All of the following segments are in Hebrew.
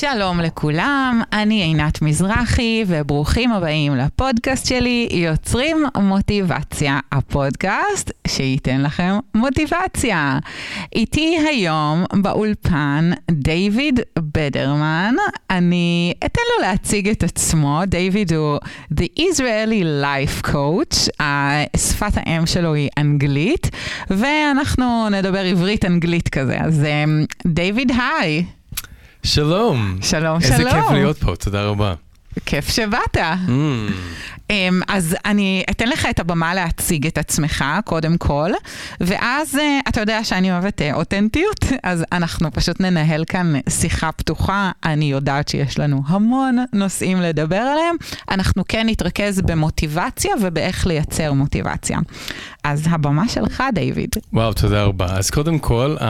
שלום לכולם, אני עינת מזרחי, וברוכים הבאים לפודקאסט שלי, יוצרים מוטיבציה, הפודקאסט שייתן לכם מוטיבציה. איתי היום באולפן דיוויד בדרמן, אני אתן לו להציג את עצמו, דיוויד הוא The Israeli Life Coach, שפת האם שלו היא אנגלית, ואנחנו נדבר עברית-אנגלית כזה, אז דיוויד, היי. שלום. שלום, שלום. איזה כיף להיות פה, תודה רבה. כיף שבאת. Mm. אמ, אז אני אתן לך את הבמה להציג את עצמך, קודם כל, ואז אה, אתה יודע שאני אוהבת אה, אותנטיות, אז אנחנו פשוט ננהל כאן שיחה פתוחה. אני יודעת שיש לנו המון נושאים לדבר עליהם. אנחנו כן נתרכז במוטיבציה ובאיך לייצר מוטיבציה. אז הבמה שלך, דיוויד. וואו, תודה רבה. אז קודם כל, um,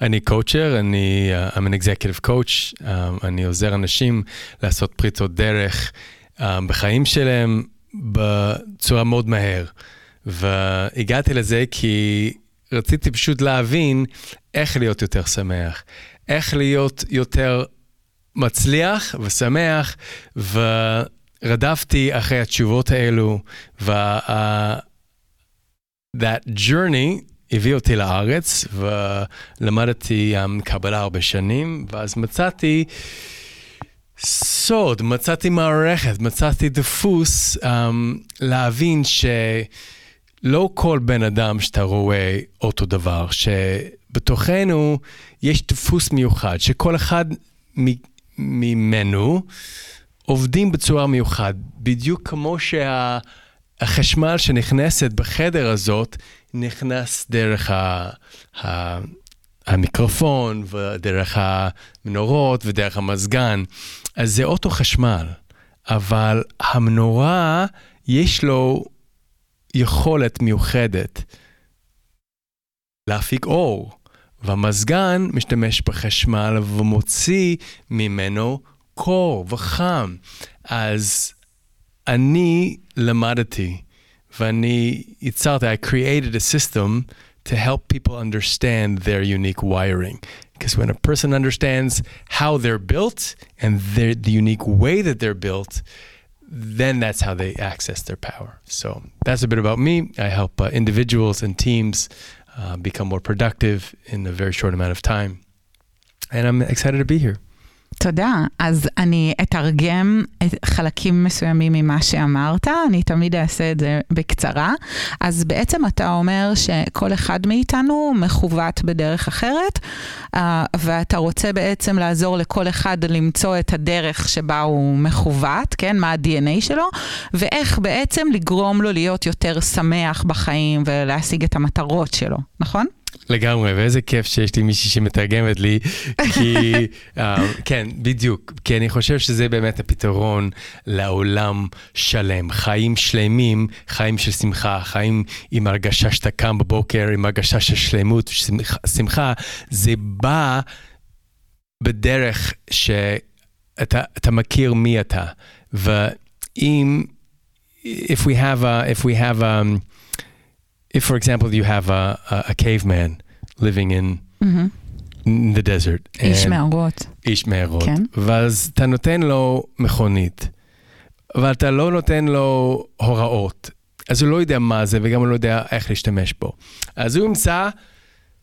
אני קואוצ'ר, אני uh, I'm an executive coach, um, אני עוזר אנשים לעשות פריצות דרך um, בחיים שלהם בצורה מאוד מהר. והגעתי לזה כי רציתי פשוט להבין איך להיות יותר שמח, איך להיות יותר מצליח ושמח, ורדפתי אחרי התשובות האלו, וה... that journey הביא אותי לארץ ולמדתי um, קבלה הרבה שנים, ואז מצאתי סוד, מצאתי מערכת, מצאתי דפוס um, להבין שלא כל בן אדם שאתה רואה אותו דבר, שבתוכנו יש דפוס מיוחד, שכל אחד ממנו עובדים בצורה מיוחד, בדיוק כמו שה... החשמל שנכנסת בחדר הזאת נכנס דרך ה, ה, המיקרופון ודרך המנורות ודרך המזגן. אז זה אוטו חשמל, אבל המנורה יש לו יכולת מיוחדת להפיק אור, והמזגן משתמש בחשמל ומוציא ממנו קור וחם. אז אני למדתי ואני ייצרתי, I created a system to help people understand their unique wiring. Because when a person understands how they're built and the unique way that they're built, then that's how they access their power. So that's a bit about me. I help uh, individuals and teams uh, become more productive in a very short amount of time. And I'm excited to be here. תודה. אז אני אתרגם את חלקים מסוימים ממה שאמרת, אני תמיד אעשה את זה בקצרה. אז בעצם אתה אומר שכל אחד מאיתנו מכוות בדרך אחרת, אה, ואתה רוצה בעצם לעזור לכל אחד למצוא את הדרך שבה הוא מכוות, כן? מה ה-DNA שלו, ואיך בעצם לגרום לו להיות יותר שמח בחיים ולהשיג את המטרות שלו, נכון? לגמרי, ואיזה כיף שיש לי מישהי שמתרגמת לי, כי uh, כן, בדיוק, כי אני חושב שזה באמת הפתרון לעולם שלם, חיים שלמים, חיים של שמחה, חיים עם הרגשה שאתה קם בבוקר, עם הרגשה של שלמות, שמחה, זה בא בדרך שאתה מכיר מי אתה, ואם, if we have a, if we have a, if, for example, you have a, a, a caveman living in, mm-hmm. in the desert. איש מערות. איש מערות. כן. ואז אתה נותן לו מכונית, אבל אתה לא נותן לו הוראות. אז הוא לא יודע מה זה וגם הוא לא יודע איך להשתמש בו. אז הוא ימצא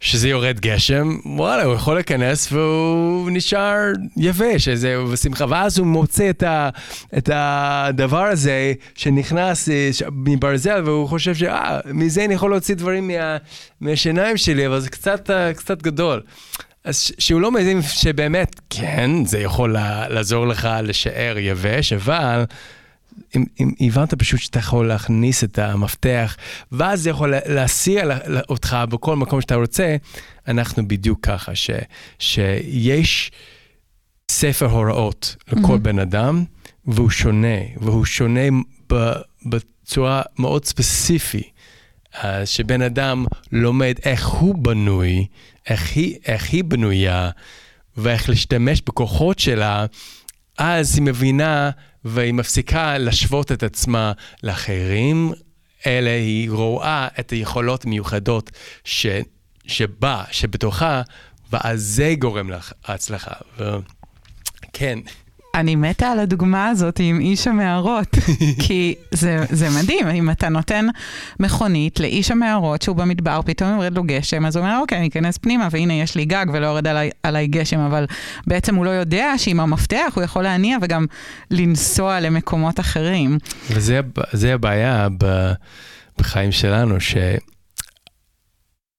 שזה יורד גשם, וואלה, הוא יכול להיכנס והוא נשאר יבש, איזה בשמחה. ואז הוא מוצא את, ה, את הדבר הזה שנכנס אה, מברזל, והוא חושב שאה, מזה אני יכול להוציא דברים מה, מהשיניים שלי, אבל זה קצת, אה, קצת גדול. אז שהוא לא מבין שבאמת, כן, זה יכול לעזור לך לשער יבש, אבל... אם, אם הבנת פשוט שאתה יכול להכניס את המפתח, ואז זה יכול להסיע אותך בכל מקום שאתה רוצה, אנחנו בדיוק ככה, ש, שיש ספר הוראות לכל mm-hmm. בן אדם, והוא שונה, והוא שונה ב, בצורה מאוד ספציפי. אז שבן אדם לומד איך הוא בנוי, איך היא, איך היא בנויה, ואיך להשתמש בכוחות שלה, אז היא מבינה והיא מפסיקה להשוות את עצמה לאחרים, אלא היא רואה את היכולות המיוחדות ש, שבה, שבתוכה, ואז זה גורם להצלחה. כן. אני מתה על הדוגמה הזאת עם איש המערות, כי זה, זה מדהים, אם אתה נותן מכונית לאיש המערות שהוא במדבר, פתאום יורד לו גשם, אז הוא אומר, אוקיי, אני אכנס פנימה, והנה יש לי גג ולא יורד עליי, עליי גשם, אבל בעצם הוא לא יודע שעם המפתח הוא יכול להניע וגם לנסוע למקומות אחרים. וזה הבעיה בחיים שלנו, ש...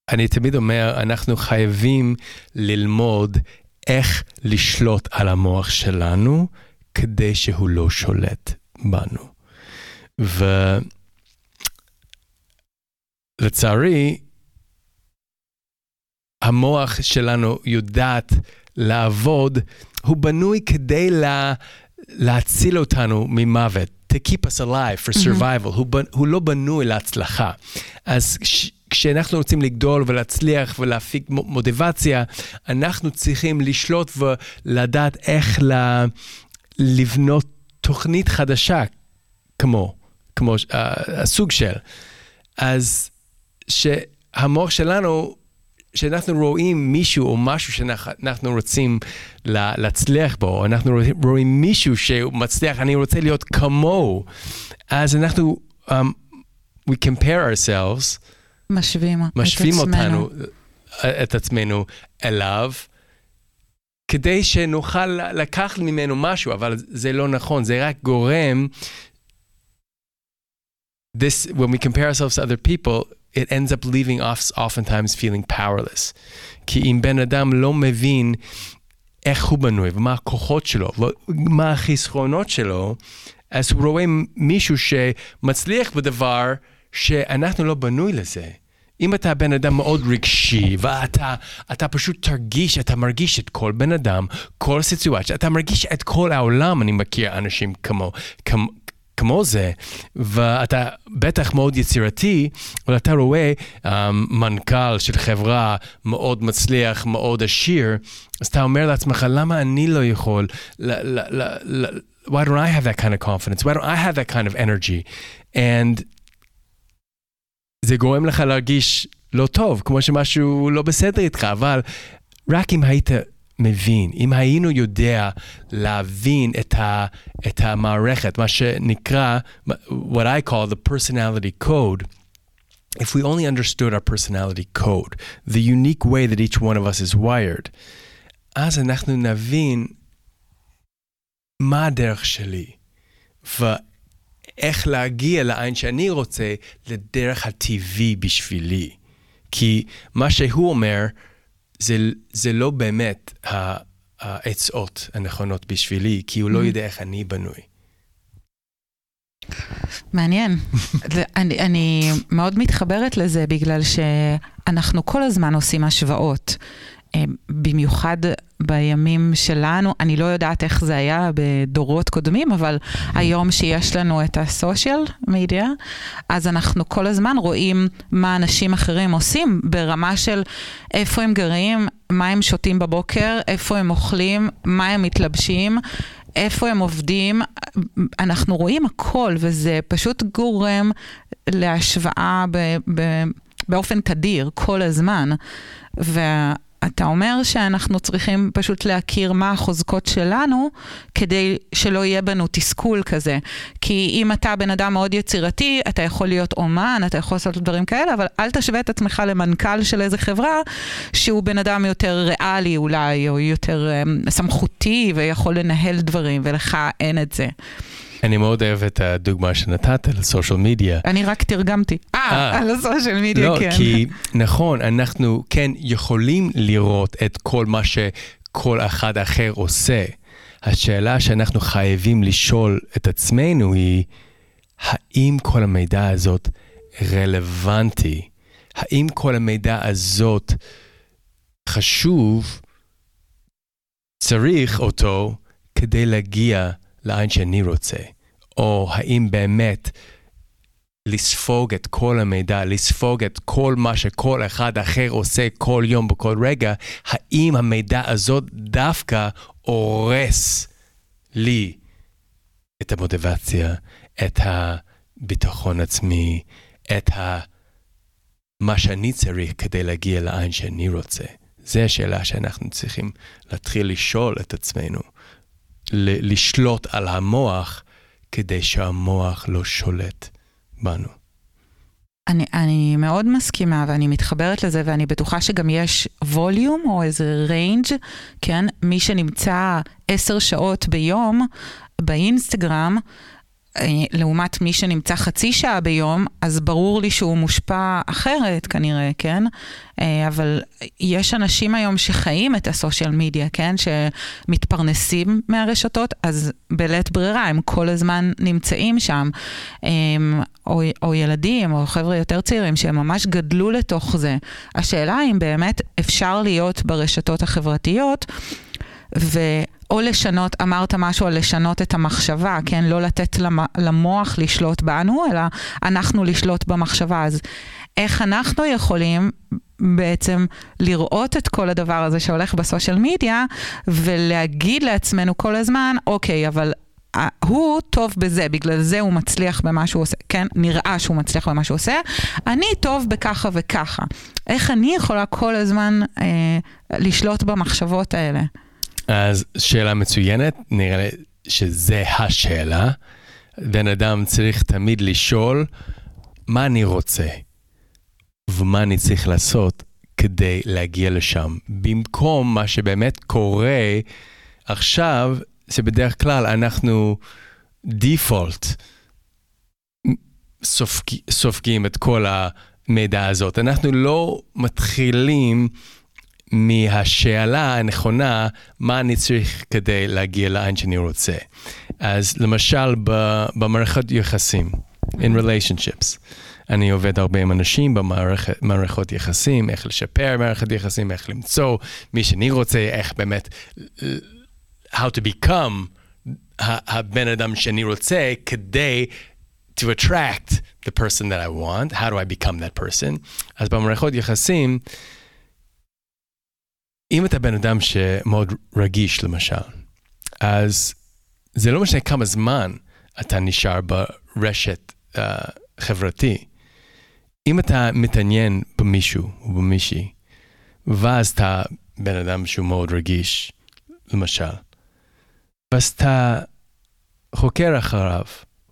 אני תמיד אומר, אנחנו חייבים ללמוד איך לשלוט על המוח שלנו כדי שהוא לא שולט בנו. ולצערי, המוח שלנו יודעת לעבוד, הוא בנוי כדי לה, להציל אותנו ממוות. To keep us alive for survival. Mm-hmm. הוא, הוא לא בנוי להצלחה. אז כשאנחנו רוצים לגדול ולהצליח ולהפיק מוטיבציה, אנחנו צריכים לשלוט ולדעת איך לה, לבנות תוכנית חדשה, כמו, כמו uh, הסוג של. אז שהמוח שלנו, כשאנחנו רואים מישהו או משהו שאנחנו רוצים לה, להצליח בו, אנחנו רואים מישהו שמצליח, אני רוצה להיות כמוהו, אז אנחנו, um, we compare ourselves, משווים, משווים את אותנו, את עצמנו אליו, כדי שנוכל לקחת ממנו משהו, אבל זה לא נכון, זה רק גורם, this, when we compare ourselves to other people, it ends up leaving us oftentimes feeling powerless. כי אם בן אדם לא מבין איך הוא בנוי ומה הכוחות שלו, ומה החסכונות שלו, אז הוא רואה מישהו שמצליח בדבר שאנחנו לא בנוי לזה. אם אתה בן אדם מאוד רגשי, ואתה אתה פשוט תרגיש, אתה מרגיש את כל בן אדם, כל סיטואציה, אתה מרגיש את כל העולם, אני מכיר אנשים כמו, כמו, כמו זה, ואתה בטח מאוד יצירתי, אבל אתה רואה um, מנכ"ל של חברה מאוד מצליח, מאוד עשיר, אז אתה אומר לעצמך, למה אני לא יכול, why don't I have that kind of confidence? Why don't I have that kind of energy? And זה גורם לך להרגיש לא טוב, כמו שמשהו לא בסדר איתך, אבל רק אם היית מבין, אם היינו יודע להבין את, ה, את המערכת, מה שנקרא, what I call the personality code, if we only understood our personality code, the unique way that each one of us is wired, אז אנחנו נבין מה הדרך שלי, איך להגיע לעין שאני רוצה לדרך הטבעי בשבילי. כי מה שהוא אומר, זה, זה לא באמת העצות הנכונות בשבילי, כי הוא לא mm-hmm. יודע איך אני בנוי. מעניין. אני, אני מאוד מתחברת לזה בגלל שאנחנו כל הזמן עושים השוואות. אה, במיוחד בימים שלנו, אני לא יודעת איך זה היה בדורות קודמים, אבל היום שיש לנו את הסושיאל מדיה, אז אנחנו כל הזמן רואים מה אנשים אחרים עושים ברמה של איפה הם גרים, מה הם שותים בבוקר, איפה הם אוכלים, מה הם מתלבשים. איפה הם עובדים, אנחנו רואים הכל, וזה פשוט גורם להשוואה ב, ב, באופן תדיר, כל הזמן. וה... אתה אומר שאנחנו צריכים פשוט להכיר מה החוזקות שלנו, כדי שלא יהיה בנו תסכול כזה. כי אם אתה בן אדם מאוד יצירתי, אתה יכול להיות אומן, אתה יכול לעשות דברים כאלה, אבל אל תשווה את עצמך למנכ"ל של איזה חברה, שהוא בן אדם יותר ריאלי אולי, או יותר um, סמכותי, ויכול לנהל דברים, ולך אין את זה. אני מאוד אוהב את הדוגמה שנתת על סושיאל מדיה. אני רק תרגמתי. אה, אה. על הסושיאל מדיה, לא, כן. לא, כי נכון, אנחנו כן יכולים לראות את כל מה שכל אחד אחר עושה. השאלה שאנחנו חייבים לשאול את עצמנו היא, האם כל המידע הזאת רלוונטי? האם כל המידע הזאת חשוב, צריך אותו כדי להגיע לאן שאני רוצה, או האם באמת לספוג את כל המידע, לספוג את כל מה שכל אחד אחר עושה כל יום בכל רגע, האם המידע הזאת דווקא הורס לי את המוטיבציה, את הביטחון עצמי, את ה... מה שאני צריך כדי להגיע לאן שאני רוצה. זו השאלה שאנחנו צריכים להתחיל לשאול את עצמנו. לשלוט על המוח כדי שהמוח לא שולט בנו. אני, אני מאוד מסכימה ואני מתחברת לזה ואני בטוחה שגם יש ווליום או איזה ריינג', כן? מי שנמצא עשר שעות ביום באינסטגרם, לעומת מי שנמצא חצי שעה ביום, אז ברור לי שהוא מושפע אחרת כנראה, כן? אה, אבל יש אנשים היום שחיים את הסושיאל מדיה, כן? שמתפרנסים מהרשתות, אז בלית ברירה, הם כל הזמן נמצאים שם. אה, או, או ילדים, או חבר'ה יותר צעירים, שהם ממש גדלו לתוך זה. השאלה אם באמת אפשר להיות ברשתות החברתיות, ו... או לשנות, אמרת משהו על לשנות את המחשבה, כן? לא לתת למוח לשלוט בנו, אלא אנחנו לשלוט במחשבה. אז איך אנחנו יכולים בעצם לראות את כל הדבר הזה שהולך בסושיאל מדיה, ולהגיד לעצמנו כל הזמן, אוקיי, אבל הוא טוב בזה, בגלל זה הוא מצליח במה שהוא עושה, כן? נראה שהוא מצליח במה שהוא עושה. אני טוב בככה וככה. איך אני יכולה כל הזמן אה, לשלוט במחשבות האלה? אז שאלה מצוינת, נראה לי שזה השאלה. בן אדם צריך תמיד לשאול מה אני רוצה ומה אני צריך לעשות כדי להגיע לשם. במקום מה שבאמת קורה עכשיו, שבדרך כלל אנחנו דיפולט סופגים את כל המידע הזאת. אנחנו לא מתחילים מהשאלה הנכונה, מה אני צריך כדי להגיע לאן שאני רוצה. אז למשל, במערכות יחסים, in relationships, אני עובד הרבה עם אנשים במערכות יחסים, איך לשפר מערכת יחסים, איך למצוא מי שאני רוצה, איך באמת, how to become הבן אדם שאני רוצה כדי to attract the person that I want, how do I become that person? אז במערכות יחסים, אם אתה בן אדם שמאוד רגיש למשל, אז זה לא משנה כמה זמן אתה נשאר ברשת uh, חברתי. אם אתה מתעניין במישהו או במישהי, ואז אתה בן אדם שהוא מאוד רגיש, למשל, ואז אתה חוקר אחריו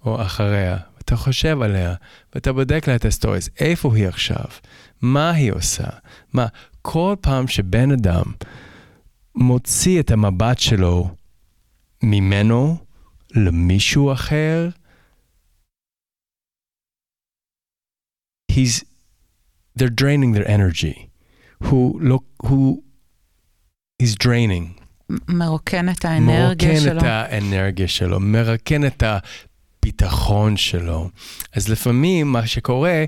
או אחריה, אתה חושב עליה, ואתה בודק לה את ה stories, איפה היא עכשיו, מה היא עושה, מה, כל פעם שבן אדם מוציא את המבט שלו ממנו למישהו אחר, he's, they're draining their energy. הוא לא, הוא, he's draining. מרוקן את האנרגיה מרוקן שלו. מרוקן את האנרגיה שלו, מרקן את הביטחון שלו. אז לפעמים מה שקורה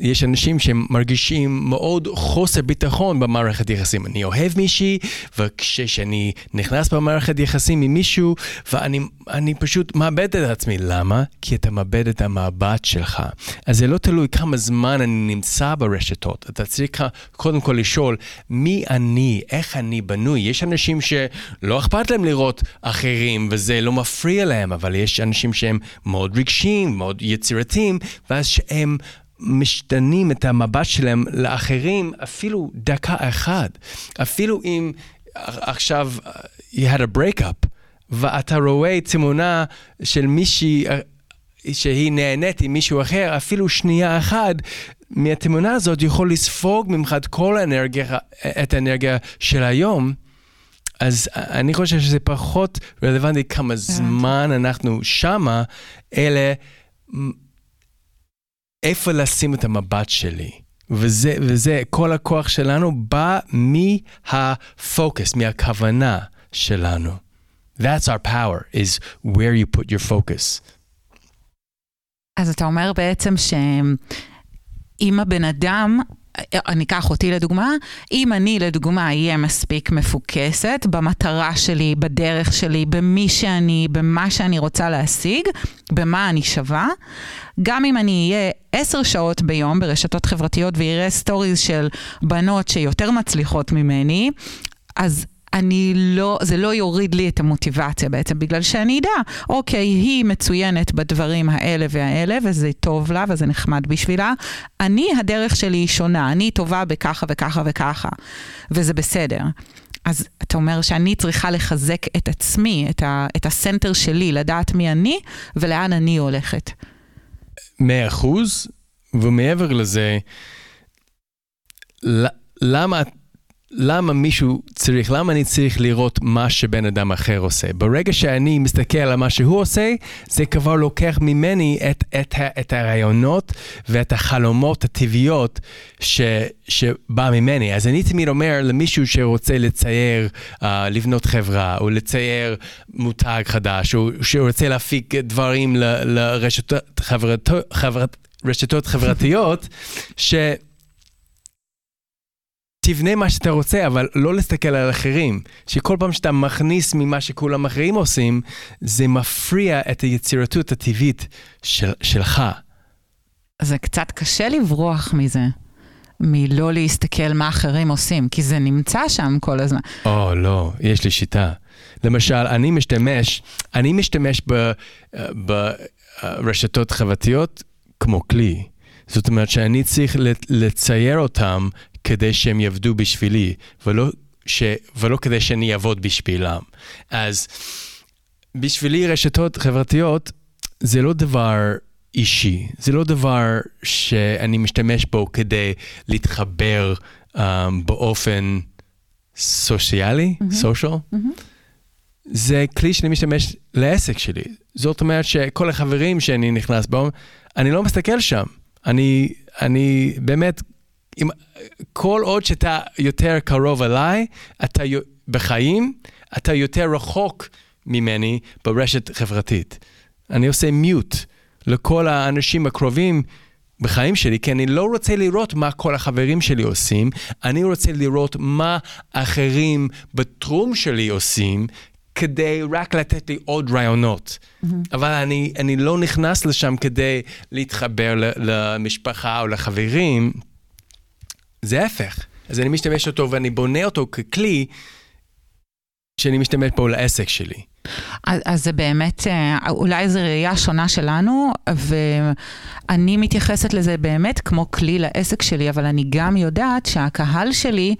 יש אנשים שמרגישים מאוד חוסר ביטחון במערכת יחסים. אני אוהב מישהי, וכשאני נכנס במערכת יחסים עם מישהו, ואני פשוט מאבד את עצמי. למה? כי אתה מאבד את המבט שלך. אז זה לא תלוי כמה זמן אני נמצא ברשתות. אתה צריך קודם כל לשאול, מי אני? איך אני בנוי? יש אנשים שלא אכפת להם לראות אחרים, וזה לא מפריע להם, אבל יש אנשים שהם מאוד רגשיים, מאוד יצירתיים, ואז שהם... משתנים את המבט שלהם לאחרים אפילו דקה אחת. אפילו אם עכשיו you had a breakup, ואתה רואה תמונה של מישהי שהיא נהנית עם מישהו אחר, אפילו שנייה אחת, מהתמונה הזאת יכול לספוג ממך את כל האנרגיה, את האנרגיה של היום. אז אני חושב שזה פחות רלוונטי כמה זמן אנחנו שמה, אלא איפה לשים את המבט שלי. וזה, וזה, כל הכוח שלנו בא מהפוקוס, מהכוונה שלנו. That's our power, is where you put your focus. אז אתה אומר בעצם שאם הבן אדם אני אקח אותי לדוגמה, אם אני לדוגמה אהיה מספיק מפוקסת במטרה שלי, בדרך שלי, במי שאני, במה שאני רוצה להשיג, במה אני שווה, גם אם אני אהיה עשר שעות ביום ברשתות חברתיות ואראה stories של בנות שיותר מצליחות ממני, אז אני לא, זה לא יוריד לי את המוטיבציה בעצם, בגלל שאני אדע, אוקיי, היא מצוינת בדברים האלה והאלה, וזה טוב לה וזה נחמד בשבילה. אני, הדרך שלי היא שונה, אני טובה בככה וככה וככה, וזה בסדר. אז אתה אומר שאני צריכה לחזק את עצמי, את, ה, את הסנטר שלי, לדעת מי אני ולאן אני הולכת. מאה אחוז, ומעבר לזה, למה למה מישהו צריך, למה אני צריך לראות מה שבן אדם אחר עושה? ברגע שאני מסתכל על מה שהוא עושה, זה כבר לוקח ממני את, את, את הרעיונות ואת החלומות הטבעיות ש, שבא ממני. אז אני תמיד אומר למישהו שרוצה לצייר, uh, לבנות חברה, או לצייר מותג חדש, או שרוצה להפיק דברים לרשתות חברת, חברת, חברתיות, ש... תבנה מה שאתה רוצה, אבל לא להסתכל על אחרים. שכל פעם שאתה מכניס ממה שכולם אחרים עושים, זה מפריע את היצירתות הטבעית של, שלך. זה קצת קשה לברוח מזה. מלא להסתכל מה אחרים עושים, כי זה נמצא שם כל הזמן. או, oh, לא, יש לי שיטה. למשל, אני משתמש, אני משתמש ברשתות חברתיות כמו כלי. זאת אומרת שאני צריך לצייר אותם כדי שהם יעבדו בשבילי, ולא, ש, ולא כדי שאני אעבוד בשבילם. אז בשבילי רשתות חברתיות זה לא דבר אישי, זה לא דבר שאני משתמש בו כדי להתחבר um, באופן סוציאלי, סושיאל. Mm-hmm. Mm-hmm. זה כלי שאני משתמש לעסק שלי. זאת אומרת שכל החברים שאני נכנס בהם, אני לא מסתכל שם. אני, אני באמת אם, כל עוד שאתה יותר קרוב אליי, אתה בחיים, אתה יותר רחוק ממני ברשת חברתית. אני עושה מיוט לכל האנשים הקרובים בחיים שלי, כי אני לא רוצה לראות מה כל החברים שלי עושים, אני רוצה לראות מה אחרים בתחום שלי עושים, כדי רק לתת לי עוד רעיונות. Mm-hmm. אבל אני, אני לא נכנס לשם כדי להתחבר למשפחה או לחברים. זה ההפך. אז אני משתמש אותו ואני בונה אותו ככלי שאני משתמש בו לעסק שלי. אז, אז זה באמת, אה, אולי זו ראייה שונה שלנו, ואני מתייחסת לזה באמת כמו כלי לעסק שלי, אבל אני גם יודעת שהקהל שלי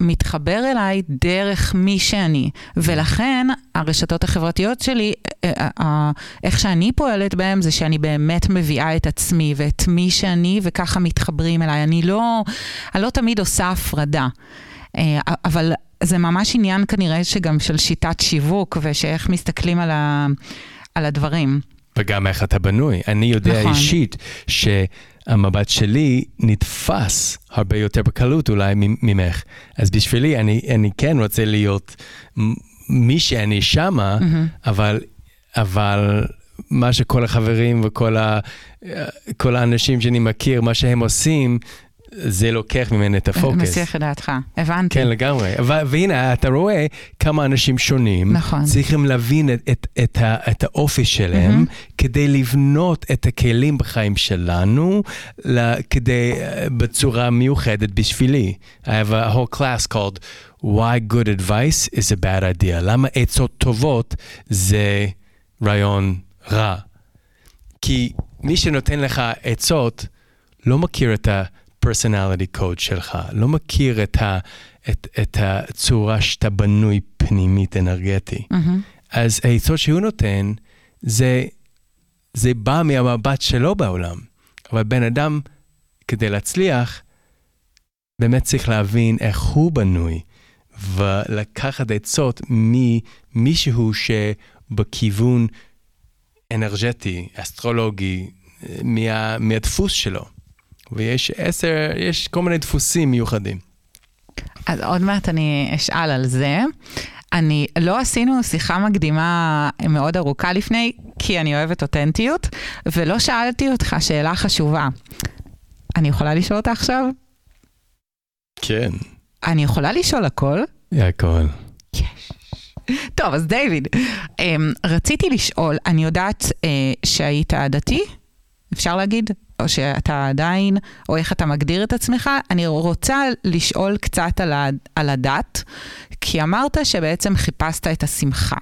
מתחבר אליי דרך מי שאני, ולכן הרשתות החברתיות שלי, אה, אה, אה, איך שאני פועלת בהן זה שאני באמת מביאה את עצמי ואת מי שאני, וככה מתחברים אליי. אני לא, אני לא תמיד עושה הפרדה, אבל זה ממש עניין כנראה שגם של שיטת שיווק, ושאיך מסתכלים על, ה, על הדברים. וגם איך אתה בנוי. אני יודע נכון. אישית ש... המבט שלי נתפס הרבה יותר בקלות אולי ממך. אז בשבילי, אני, אני כן רוצה להיות מי שאני שמה, mm-hmm. אבל, אבל מה שכל החברים וכל ה, כל האנשים שאני מכיר, מה שהם עושים, זה לוקח ממני את הפוקוס. מסיח את דעתך, הבנתי. כן, לגמרי. והנה, אתה רואה כמה אנשים שונים, נכון. צריכים להבין את, את, את, את האופי שלהם, mm-hmm. כדי לבנות את הכלים בחיים שלנו, כדי, בצורה מיוחדת בשבילי. I have a whole class called Why Good Advice is a Bad Idea. למה עצות טובות זה רעיון רע. כי מי שנותן לך עצות לא מכיר את ה... הפרסונליטי קוד שלך, לא מכיר את, ה, את, את הצורה שאתה בנוי פנימית אנרגטי. Mm-hmm. אז העצות שהוא נותן, זה, זה בא מהמבט שלו בעולם. אבל בן אדם, כדי להצליח, באמת צריך להבין איך הוא בנוי, ולקחת עצות ממישהו שבכיוון אנרגטי, אסטרולוגי, מה, מהדפוס שלו. ויש עשר, יש כל מיני דפוסים מיוחדים. אז עוד מעט אני אשאל על זה. אני, לא עשינו שיחה מקדימה מאוד ארוכה לפני, כי אני אוהבת אותנטיות, ולא שאלתי אותך שאלה חשובה. אני יכולה לשאול אותה עכשיו? כן. אני יכולה לשאול הכל? הכל. יש. טוב, אז דיוויד, אמ, רציתי לשאול, אני יודעת אה, שהיית דתי? אפשר להגיד? או שאתה עדיין, או איך אתה מגדיר את עצמך. אני רוצה לשאול קצת על, ה, על הדת, כי אמרת שבעצם חיפשת את השמחה.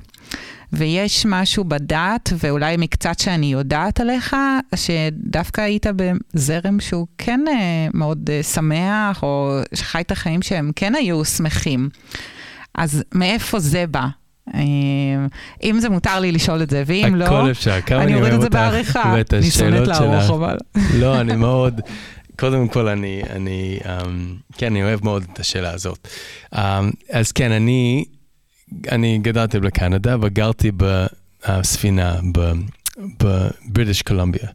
ויש משהו בדת, ואולי מקצת שאני יודעת עליך, שדווקא היית בזרם שהוא כן אה, מאוד אה, שמח, או שחי את החיים שהם כן היו שמחים. אז מאיפה זה בא? אה, אם זה מותר לי לשאול את זה, ואם לא, הכל אפשר, כמה אני אוהב את זה אותך בעריכה. ואת אני שונאת השאלות לערוך. אבל... לא, אני מאוד, קודם כל אני, אני, um, כן, אני אוהב מאוד את השאלה הזאת. Um, אז כן, אני, אני גדלתי בקנדה וגרתי בספינה בבריטיש קולומביה.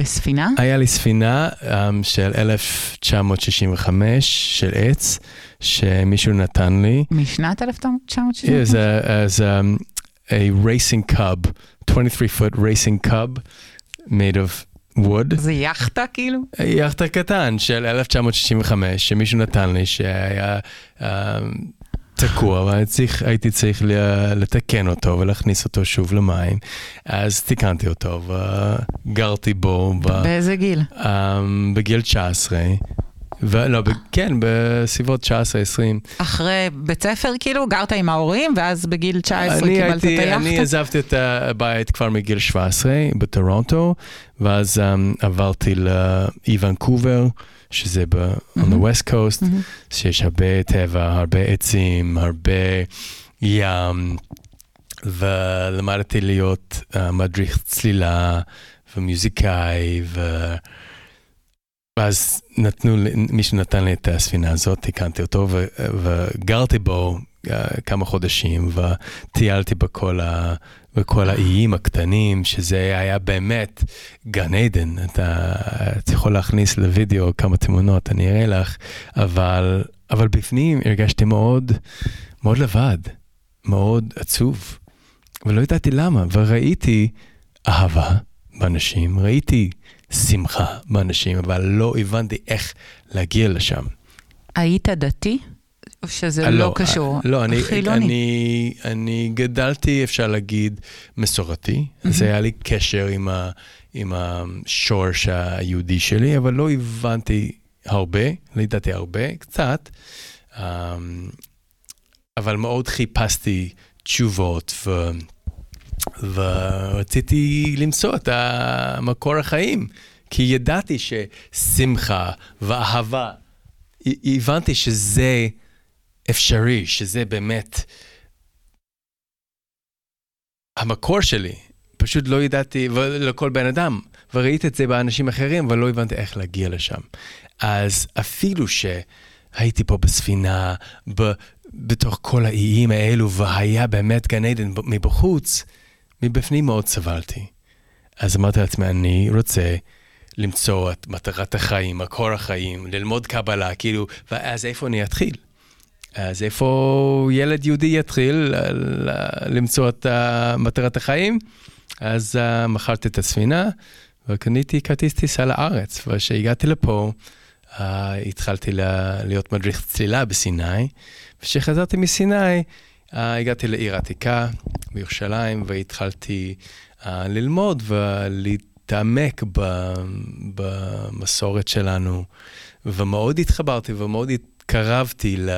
בספינה? היה לי ספינה um, של 1965 של עץ, שמישהו נתן לי. משנת 1960? It was a, as um, a racing cub, 23 foot racing cub made of wood. זה יאכטה כאילו? יאכטה קטן של 1965 שמישהו נתן לי שהיה um, תקוע והייתי צריך, הייתי צריך ל- לתקן אותו ולהכניס אותו שוב למים. אז תיקנתי אותו וגרתי בו באיזה גיל? um, בגיל 19. ולא, ב- כן, בסביבות 19-20. אחרי בית ספר כאילו? גרת עם ההורים, ואז בגיל 19 אני קיבלת את הייתי, אני היאכטה? עזבתי את הבית כבר מגיל 17 בטורונטו, ואז um, עברתי לאי ונקובר, שזה ב- on the west coast, מהמם. שיש הרבה טבע, הרבה עצים, הרבה ים, ולמדתי להיות uh, מדריך צלילה ומוזיקאי, ו... ואז נתנו, מישהו נתן לי את הספינה הזאת, תיקנתי אותו ו, וגרתי בו uh, כמה חודשים וטיילתי בכל, ה, בכל האיים הקטנים, שזה היה באמת גן עדן. אתה, אתה יכול להכניס לוידאו כמה תמונות, אני אראה לך, אבל, אבל בפנים הרגשתי מאוד, מאוד לבד, מאוד עצוב, ולא ידעתי למה, וראיתי אהבה באנשים, ראיתי שמחה באנשים, אבל לא הבנתי איך להגיע לשם. היית דתי? או שזה אה, לא קשור? לא, אני, חילוני. אני, אני גדלתי, אפשר להגיד, מסורתי. אז היה לי קשר עם, ה, עם השורש היהודי שלי, אבל לא הבנתי הרבה, לא ידעתי הרבה, קצת. Um, אבל מאוד חיפשתי תשובות, ו, ורציתי למצוא את המקור החיים, כי ידעתי ששמחה ואהבה, הבנתי שזה אפשרי, שזה באמת המקור שלי. פשוט לא ידעתי, ולכל בן אדם, וראיתי את זה באנשים אחרים, אבל לא הבנתי איך להגיע לשם. אז אפילו שהייתי פה בספינה, ב, בתוך כל האיים האלו, והיה באמת גן עדן מבחוץ, מבפנים מאוד סבלתי. אז אמרתי לעצמי, אני רוצה למצוא את מטרת החיים, מקור החיים, ללמוד קבלה, כאילו, ואז איפה אני אתחיל? אז איפה ילד יהודי יתחיל למצוא את מטרת החיים? אז uh, מכרתי את הספינה וקניתי כרטיס טיסה לארץ. וכשהגעתי לפה, uh, התחלתי ל- להיות מדריך צלילה בסיני, וכשחזרתי מסיני, uh, הגעתי לעיר עתיקה בירושלים והתחלתי uh, ללמוד ולהתעמק במסורת שלנו, ומאוד התחברתי ומאוד התקרבתי ל...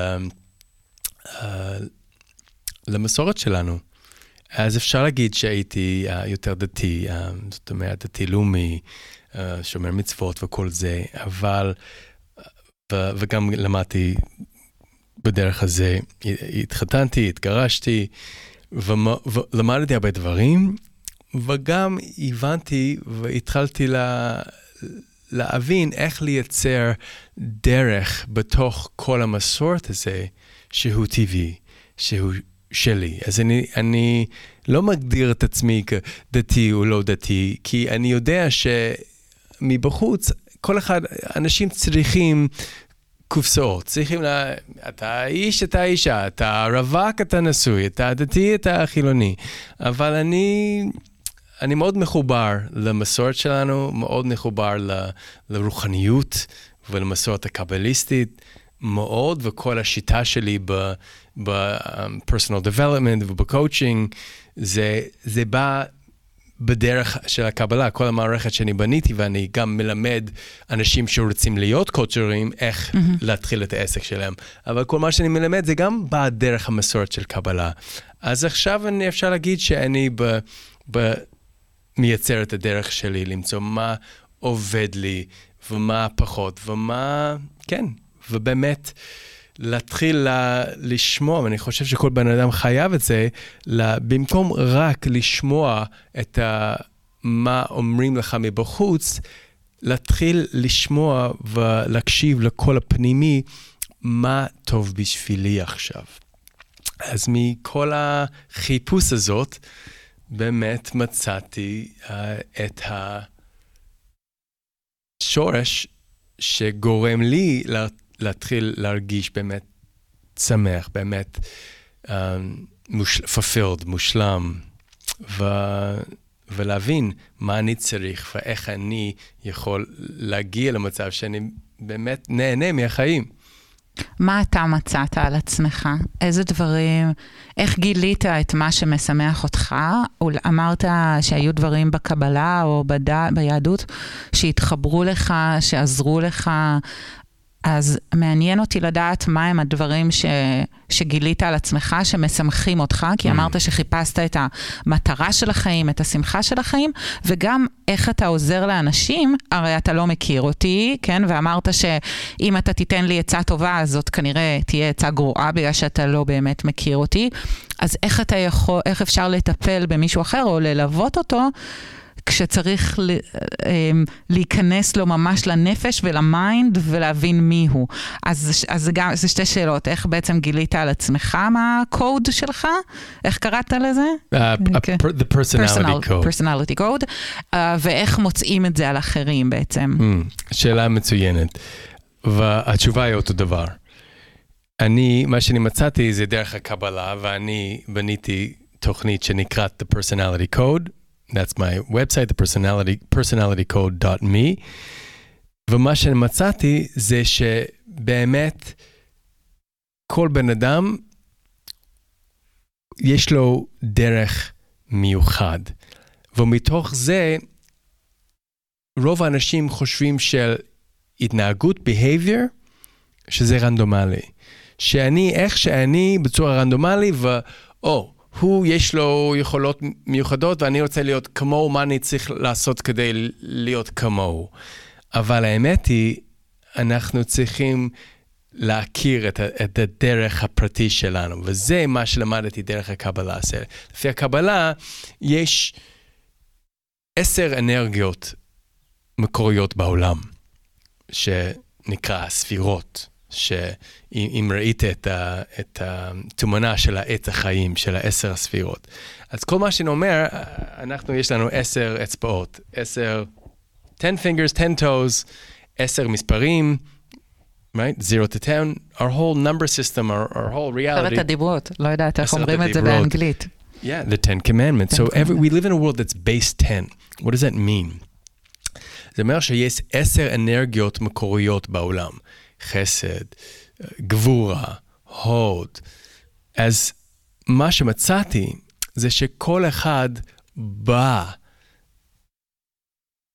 uh, למסורת שלנו. אז אפשר להגיד שהייתי uh, יותר דתי, uh, זאת אומרת, דתי-לאומי, uh, שומר מצוות וכל זה, אבל, ו- וגם למדתי בדרך הזה, התחתנתי, התגרשתי, ולמדתי הרבה דברים, וגם הבנתי והתחלתי לה... להבין איך לייצר דרך בתוך כל המסורת הזה, שהוא טבעי, שהוא שלי. אז אני, אני לא מגדיר את עצמי כדתי או לא דתי, כי אני יודע שמבחוץ, כל אחד, אנשים צריכים קופסאות, צריכים ל... אתה איש, אתה אישה, אתה רווק, אתה נשוי, אתה דתי, אתה חילוני. אבל אני... אני מאוד מחובר למסורת שלנו, מאוד מחובר ל, לרוחניות ולמסורת הקבליסטית, מאוד, וכל השיטה שלי ב-personal development וב-coaching, זה, זה בא בדרך של הקבלה, כל המערכת שאני בניתי, ואני גם מלמד אנשים שרוצים להיות קואוצ'רים, איך mm-hmm. להתחיל את העסק שלהם. אבל כל מה שאני מלמד זה גם בא דרך המסורת של קבלה. אז עכשיו אני אפשר להגיד שאני ב... ב מייצר את הדרך שלי, למצוא מה עובד לי ומה פחות ומה, כן, ובאמת להתחיל ל- לשמוע, ואני חושב שכל בן אדם חייב את זה, ל- במקום רק לשמוע את ה- מה אומרים לך מבחוץ, להתחיל לשמוע ולהקשיב לקול הפנימי, מה טוב בשבילי עכשיו. אז מכל החיפוש הזאת, באמת מצאתי uh, את השורש שגורם לי לה, להתחיל להרגיש באמת שמח, באמת uh, מוש, fulfilled, מושלם, ו, ולהבין מה אני צריך ואיך אני יכול להגיע למצב שאני באמת נהנה מהחיים. מה אתה מצאת על עצמך? איזה דברים, איך גילית את מה שמשמח אותך? אמרת שהיו דברים בקבלה או. ביהדות שהתחברו לך, שעזרו לך. אז מעניין אותי לדעת מהם הדברים ש, שגילית על עצמך, שמשמחים אותך, כי mm. אמרת שחיפשת את המטרה של החיים, את השמחה של החיים, וגם איך אתה עוזר לאנשים, הרי אתה לא מכיר אותי, כן? ואמרת שאם אתה תיתן לי עצה טובה, אז זאת כנראה תהיה עצה גרועה, בגלל שאתה לא באמת מכיר אותי. אז איך אתה יכול, איך אפשר לטפל במישהו אחר או ללוות אותו? כשצריך אמ, להיכנס לו ממש לנפש ול mind ולהבין מי הוא. אז, אז זה גם, זה שתי שאלות, איך בעצם גילית על עצמך מה הקוד שלך? איך קראת לזה? Uh, okay. אוקיי. the personality Personal, code. personality code, uh, ואיך מוצאים את זה על אחרים בעצם? Mm, שאלה מצוינת, והתשובה היא אותו דבר. אני, מה שאני מצאתי זה דרך הקבלה, ואני בניתי תוכנית שנקראת The Personality Code. That's my website, the personality, personalitycode.me. ומה שמצאתי זה שבאמת כל בן אדם יש לו דרך מיוחד. ומתוך זה, רוב האנשים חושבים של התנהגות, behavior, שזה רנדומלי. שאני, איך שאני, בצורה רנדומלי, ואו, הוא יש לו יכולות מיוחדות ואני רוצה להיות כמוהו, מה אני צריך לעשות כדי להיות כמוהו. אבל האמת היא, אנחנו צריכים להכיר את, את הדרך הפרטי שלנו, וזה מה שלמדתי דרך הקבלה. לפי הקבלה יש עשר אנרגיות מקוריות בעולם, שנקרא ספירות. שאם ראית את, ה, את התמונה של העץ החיים, של העשר הספירות. אז כל מה שאני אומר, אנחנו, יש לנו עשר אצבעות, עשר, 10 fingers, 10 toes, עשר מספרים, right? 0 to 10, our whole number system, our, our whole reality. עשרת הדיברות, לא יודעת איך אומרים את זה באנגלית. Yeah, the Ten Commandments. So every, we live in a world that's base 10. What does that mean? זה אומר שיש עשר אנרגיות מקוריות בעולם. חסד, גבורה, הוד. אז מה שמצאתי זה שכל אחד בא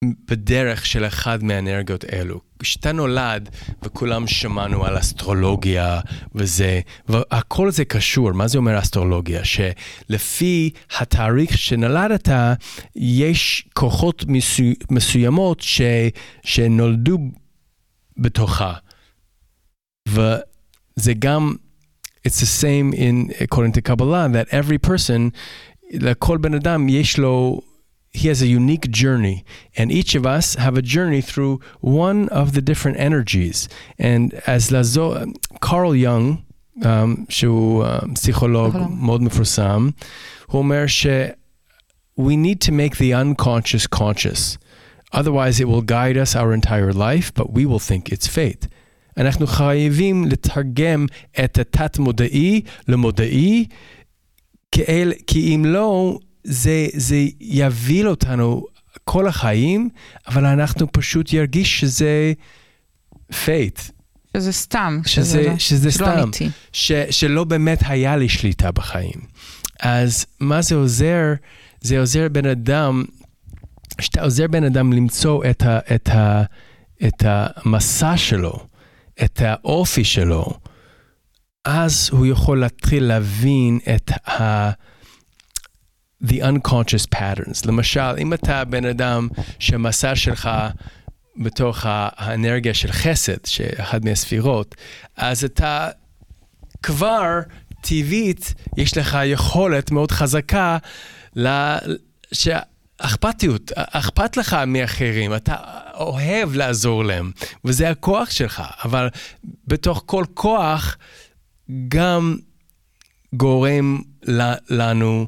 בדרך של אחד מהאנרגיות האלו. כשאתה נולד וכולם שמענו על אסטרולוגיה וזה, והכל זה קשור, מה זה אומר אסטרולוגיה? שלפי התאריך שנולדת, יש כוחות מסו, מסוימות ש, שנולדו בתוכה. וזה גם, it's the same in, according to Kabbalah, that every person, לכל בן אדם יש לו, he has a unique journey, and each of us have a journey through one of the different energies. And as לעזור, Carl Jung, um, שהוא um, פסיכולוג מאוד מפורסם, הוא אומר ש... we need to make the unconscious conscious. Otherwise, it will guide us our entire life, but we will think it's fate. אנחנו חייבים לתרגם את התת-מודעי למודעי, כאל, כי אם לא, זה, זה יביל אותנו כל החיים, אבל אנחנו פשוט ירגיש שזה fate. שזה סתם. שזה, שזה, לא, שזה סתם. ש, שלא באמת היה לי שליטה בחיים. אז מה זה עוזר? זה עוזר בן אדם, שאתה עוזר בן אדם למצוא את, ה, את, ה, את המסע שלו. את האופי שלו, אז הוא יכול להתחיל להבין את ה... the unconscious patterns. למשל, אם אתה בן אדם שהמסע שלך בתוך האנרגיה של חסד, שאחד מהספירות, אז אתה כבר טבעית יש לך יכולת מאוד חזקה ל... שאכפתיות, אכפת לך מאחרים, אתה אוהב לעזור להם, וזה הכוח שלך, אבל בתוך כל כוח גם גורם לנו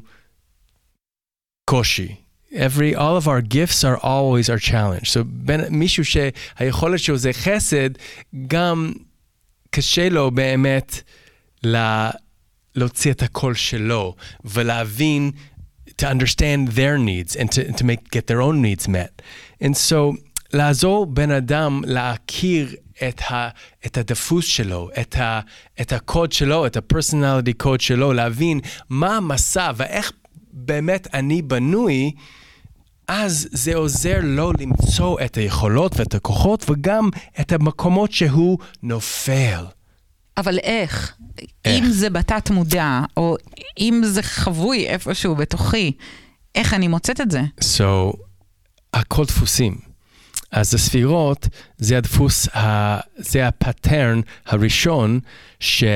קושי. Every, all of our gifts are always our challenge. So בין מישהו שהיכולת שלו זה חסד, גם קשה לו באמת לה, להוציא את הקול שלו ולהבין, to understand their needs and to, to make, get their own needs met. And so לעזור בן אדם להכיר את, ה, את הדפוס שלו, את, ה, את הקוד שלו, את ה-personality code שלו, להבין מה המסע ואיך באמת אני בנוי, אז זה עוזר לו למצוא את היכולות ואת הכוחות וגם את המקומות שהוא נופל. אבל איך? איך? אם זה בתת מודע, או אם זה חבוי איפשהו בתוכי, איך אני מוצאת את זה? So, הכל דפוסים. אז הספירות זה הדפוס, ה, זה הפטרן הראשון, שמתי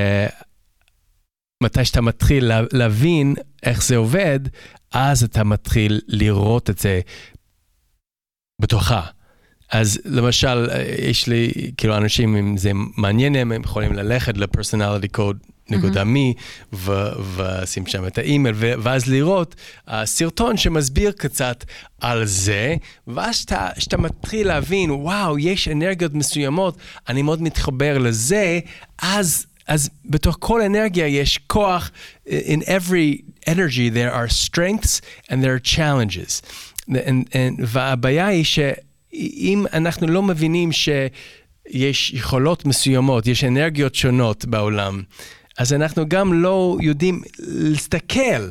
שאתה מתחיל להבין איך זה עובד, אז אתה מתחיל לראות את זה בתוכה. אז למשל, יש לי, כאילו, אנשים, אם זה מעניין הם יכולים ללכת ל-personality code נקודה מי, ושים שם את האימייל, ואז לראות סרטון שמסביר קצת על זה, ואז כשאתה מתחיל להבין, וואו, יש אנרגיות מסוימות, אני מאוד מתחבר לזה, אז, אז בתוך כל אנרגיה יש כוח, in every energy there are strengths and there are challenges. And, and, והבעיה היא שאם אנחנו לא מבינים שיש יכולות מסוימות, יש אנרגיות שונות בעולם, אז אנחנו גם לא יודעים להסתכל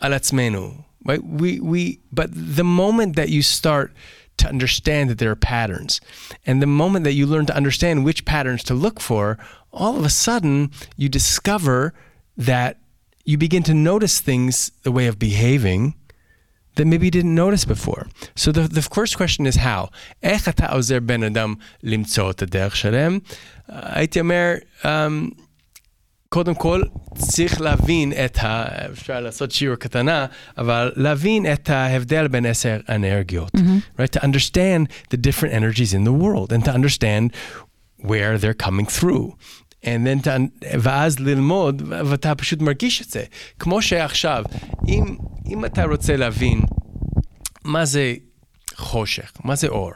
על עצמנו. Right? We, we, but the moment that you start to understand that there are patterns, and the moment that you learn to understand which patterns to look for, all of a sudden you discover that you begin to notice things, the way of behaving, that maybe you didn't notice before. So the, the first question is how? איך אתה עוזר בן אדם למצוא את הדרך שלהם? הייתי אומר, um, קודם כל צריך להבין את ה... אפשר לעשות שיעור קטנה, אבל להבין את ההבדל בין עשר אנרגיות. Mm-hmm. Right? To understand the different energies in the world and to understand where they're coming through. And then to, ואז ללמוד, ואתה פשוט מרגיש את זה. כמו שעכשיו, אם, אם אתה רוצה להבין מה זה חושך, מה זה אור,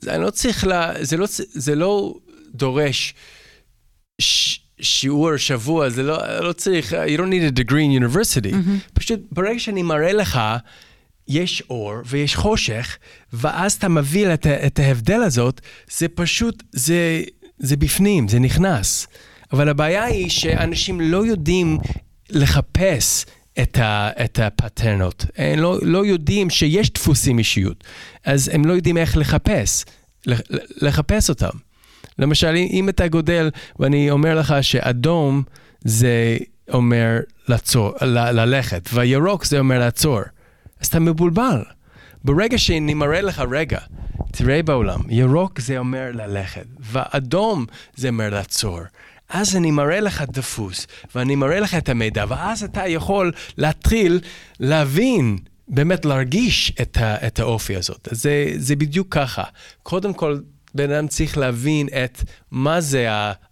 זה לא צריך, לה, זה, לא, זה לא דורש ש, שיעור שבוע, זה לא, לא צריך, you don't need a degree in university. Mm-hmm. פשוט ברגע שאני מראה לך, יש אור ויש חושך, ואז אתה מביא את, את ההבדל הזאת, זה פשוט, זה, זה בפנים, זה נכנס. אבל הבעיה היא שאנשים לא יודעים לחפש את, ה, את הפטרנות. הם לא, לא יודעים שיש דפוסים אישיות, אז הם לא יודעים איך לחפש, לחפש אותם. למשל, אם אתה גודל, ואני אומר לך שאדום זה אומר לעצור, ל- ללכת, וירוק זה אומר לעצור, אז אתה מבולבל. ברגע שאני מראה לך, רגע, תראה בעולם, ירוק זה אומר ללכת, ואדום זה אומר לעצור. אז אני מראה לך דפוס, ואני מראה לך את המידע, ואז אתה יכול להתחיל להבין, באמת להרגיש את, ה, את האופי הזאת. זה, זה בדיוק ככה. קודם כל, בן אדם צריך להבין את מה זה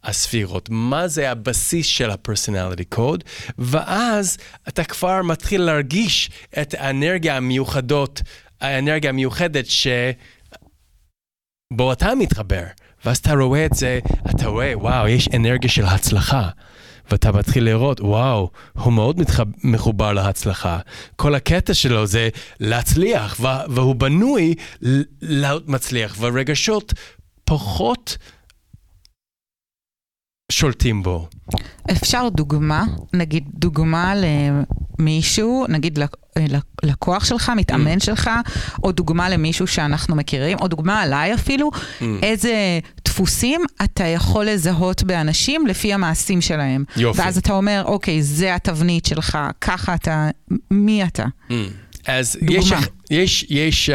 הספירות, מה זה הבסיס של ה-personality code, ואז אתה כבר מתחיל להרגיש את האנרגיה המיוחדות, האנרגיה המיוחדת שבו אתה מתחבר. ואז אתה רואה את זה, אתה רואה, וואו, יש אנרגיה של הצלחה. ואתה מתחיל לראות, וואו, הוא מאוד מתחב... מחובר להצלחה. כל הקטע שלו זה להצליח, והוא בנוי להיות מצליח, והרגשות פחות שולטים בו. אפשר דוגמה, נגיד דוגמה למישהו, נגיד לקוח שלך, מתאמן mm. שלך, או דוגמה למישהו שאנחנו מכירים, או דוגמה עליי אפילו, mm. איזה דפוסים אתה יכול לזהות באנשים לפי המעשים שלהם. יופי. ואז אתה אומר, אוקיי, זה התבנית שלך, ככה אתה, מי אתה? Mm. אז דוגמה. יש, יש, יש, uh,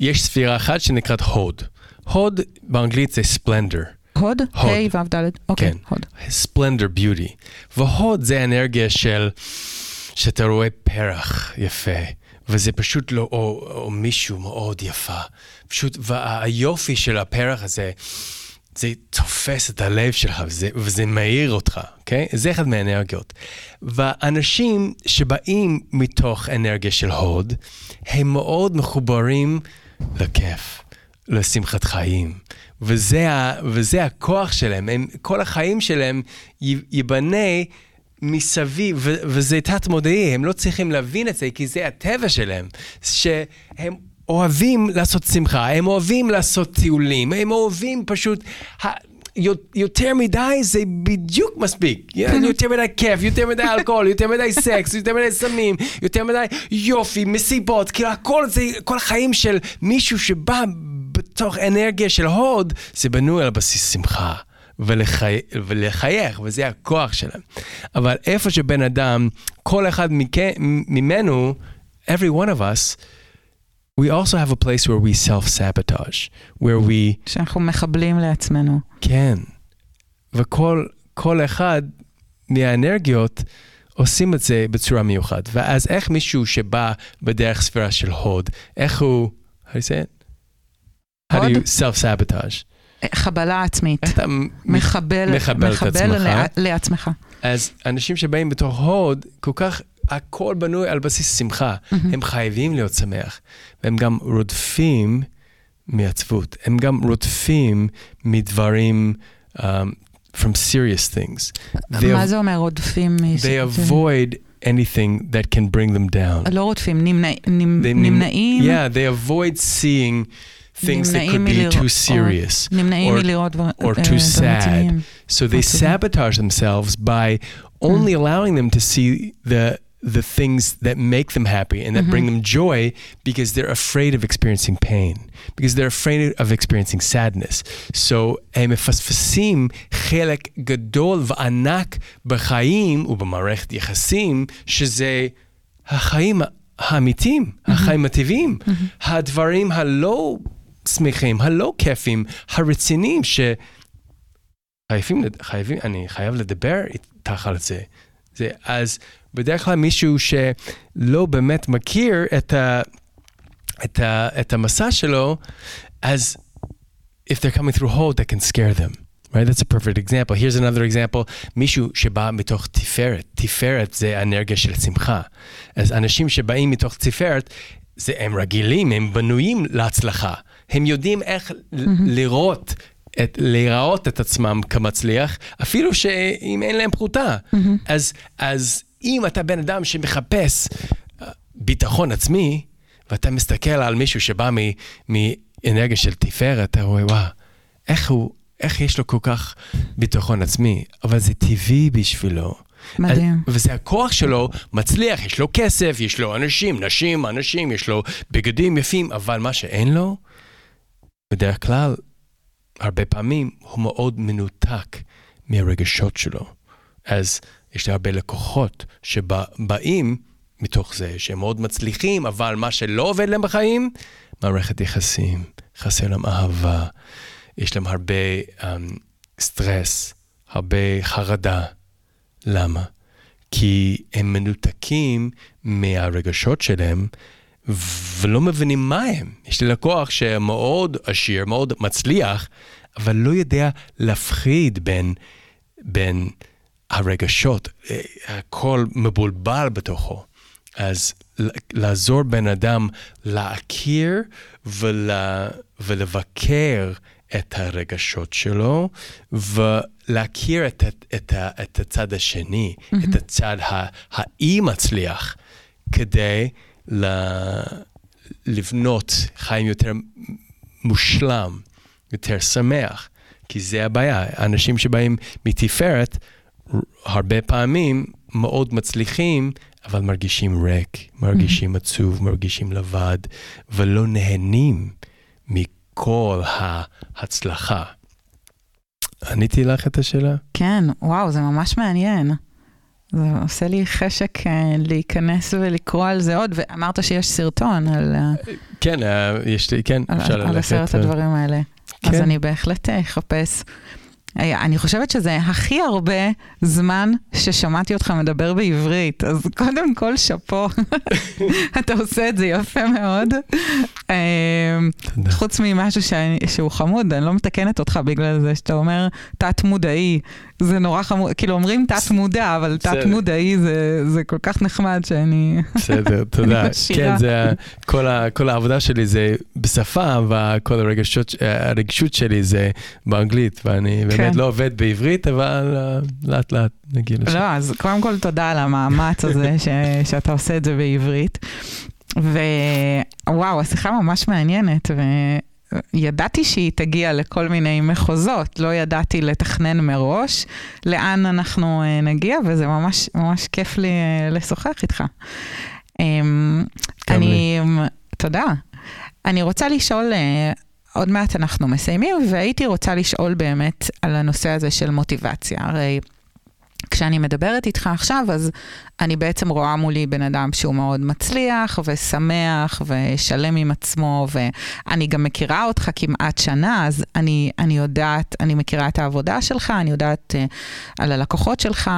יש ספירה אחת שנקראת הוד. הוד באנגלית זה ספלנדר. הוד? ה' ו' ד'? אוקיי, כן. הוד. splendor beauty. והוד זה אנרגיה של, שאתה רואה פרח יפה, וזה פשוט לא, או, או מישהו מאוד יפה. פשוט, והיופי של הפרח הזה, זה תופס את הלב שלך, וזה, וזה מאיר אותך, אוקיי? זה אחד מהאנרגיות. ואנשים שבאים מתוך אנרגיה של הוד, הם מאוד מחוברים לכיף, לשמחת חיים. וזה, ה, וזה הכוח שלהם, הם, כל החיים שלהם ייבנה מסביב, ו, וזה תת-מודעי, הם לא צריכים להבין את זה, כי זה הטבע שלהם, שהם אוהבים לעשות שמחה, הם אוהבים לעשות טיולים, הם אוהבים פשוט... יותר מדי זה בדיוק מספיק. יותר מדי כיף, יותר מדי אלכוהול, יותר מדי סקס, יותר מדי סמים, יותר מדי יופי, מסיבות, כאילו הכל זה, כל החיים של מישהו שבא בתוך אנרגיה של הוד, זה בנוי על בסיס שמחה. ולחי... ולחייך, וזה הכוח שלהם. אבל איפה שבן אדם, כל אחד מכ... ממנו, every one of us, we also have a place where we self-sabotage, where we... שאנחנו מחבלים לעצמנו. כן. וכל כל אחד מהאנרגיות עושים את זה בצורה מיוחד. ואז איך מישהו שבא בדרך ספירה של הוד, איך הוא... how do you say it? How do you self-sabotage? חבלה עצמית. איך אתה מחבל, מחבל את עצמך. לע- לעצמך. אז אנשים שבאים בתור הוד, כל כך, הכל בנוי על בסיס שמחה. הם חייבים להיות שמח. והם גם רודפים מעצבות. הם גם רודפים מדברים, um, from serious things. They, מה זה אומר רודפים? מ- they זה- avoid anything that can bring them down. לא רודפים, נמנע- נמ- They נמנעים. Yeah, they avoid seeing things that נמנעים could be מלראות- too serious. נמנעים or- מלראות דבר- or אה, too דברים sad. רציניים. So they Absolutely. sabotage themselves by only allowing them to see the the things that make them happy and that bring them joy because they're afraid of experiencing pain because they're afraid of experiencing sadness so הם מפספסים חלק גדול וענק בחיים ובמערכת יחסים שזה החיים האמיתיים, החיים הטבעיים, הדברים הלא שמחים, הלא כיפים, הרציניים ש... חייבים, לד- חייבים, אני חייב לדבר איתך על זה. זה. אז בדרך כלל מישהו שלא באמת מכיר את, ה, את, ה, את המסע שלו, אז if they're coming through hold, that can scare them. Right? That's a perfect example. Here's another example. מישהו שבא מתוך תפארת. תפארת זה אנרגיה של שמחה. אז אנשים שבאים מתוך תפארת, זה, הם רגילים, הם בנויים להצלחה. הם יודעים איך ל- לראות, את, להיראות את עצמם כמצליח, אפילו שאם אין להם פרוטה. אז, אז אם אתה בן אדם שמחפש אה, ביטחון עצמי, ואתה מסתכל על מישהו שבא מאנרגיה של תפארת, אתה רואה, וואו, איך הוא, איך יש לו כל כך ביטחון עצמי, אבל זה טבעי בשבילו. מדהים. וזה הכוח שלו, מצליח, יש לו כסף, יש לו אנשים, נשים, אנשים, יש לו בגדים יפים, אבל מה שאין לו, בדרך כלל, הרבה פעמים, הוא מאוד מנותק מהרגשות שלו. אז יש לי הרבה לקוחות שבאים מתוך זה שהם מאוד מצליחים, אבל מה שלא עובד להם בחיים, מערכת יחסים, חסר להם אהבה, יש להם הרבה um, סטרס, הרבה חרדה. למה? כי הם מנותקים מהרגשות שלהם ולא מבינים מה הם. יש לי לקוח שמאוד עשיר, מאוד מצליח, אבל לא יודע להפחיד בין, בין הרגשות. אה, הכל מבולבל בתוכו. אז לעזור בן אדם להכיר ול, ולבקר את הרגשות שלו, ולהכיר את, את, את, את הצד השני, mm-hmm. את הצד האי מצליח, כדי ל, לבנות חיים יותר מושלם, יותר שמח. כי זה הבעיה, אנשים שבאים מתפארת, הרבה פעמים מאוד מצליחים, אבל מרגישים ריק, מרגישים עצוב, מרגישים לבד, ולא נהנים מכל ההצלחה. עניתי לך את השאלה? כן, וואו, זה ממש מעניין. זה עושה לי חשק אה, להיכנס ולקרוא על זה עוד, ואמרת שיש סרטון על, ה- כן, אה, יש לי, כן, על, אפשר על ללכת. עשרת אה, הדברים האלה. אז כן. אני בהחלט אה, אחפש. אני חושבת שזה הכי הרבה זמן ששמעתי אותך מדבר בעברית, אז קודם כל שאפו, אתה עושה את זה יפה מאוד. תודה. חוץ ממשהו שאני, שהוא חמוד, אני לא מתקנת אותך בגלל זה שאתה אומר תת-מודעי, זה נורא חמוד, כאילו אומרים תת-מודע, אבל תת-מודעי זה, זה כל כך נחמד שאני... בסדר, תודה. כן, זה, כל, ה, כל העבודה שלי זה בשפה, וכל הרגשות, הרגישות שלי זה באנגלית, ואני באמת כן. לא עובד בעברית, אבל uh, לאט לאט נגיע לשם. לא, אז קודם כל תודה על המאמץ הזה ש, שאתה עושה את זה בעברית. ווואו, השיחה ממש מעניינת, וידעתי שהיא תגיע לכל מיני מחוזות, לא ידעתי לתכנן מראש לאן אנחנו אה, נגיע, וזה ממש ממש כיף לי אה, לשוחח איתך. אמ, אני, תודה. אני רוצה לשאול, אה, עוד מעט אנחנו מסיימים, והייתי רוצה לשאול באמת על הנושא הזה של מוטיבציה. הרי כשאני מדברת איתך עכשיו, אז אני בעצם רואה מולי בן אדם שהוא מאוד מצליח ושמח ושלם עם עצמו, ואני גם מכירה אותך כמעט שנה, אז אני, אני יודעת, אני מכירה את העבודה שלך, אני יודעת uh, על הלקוחות שלך,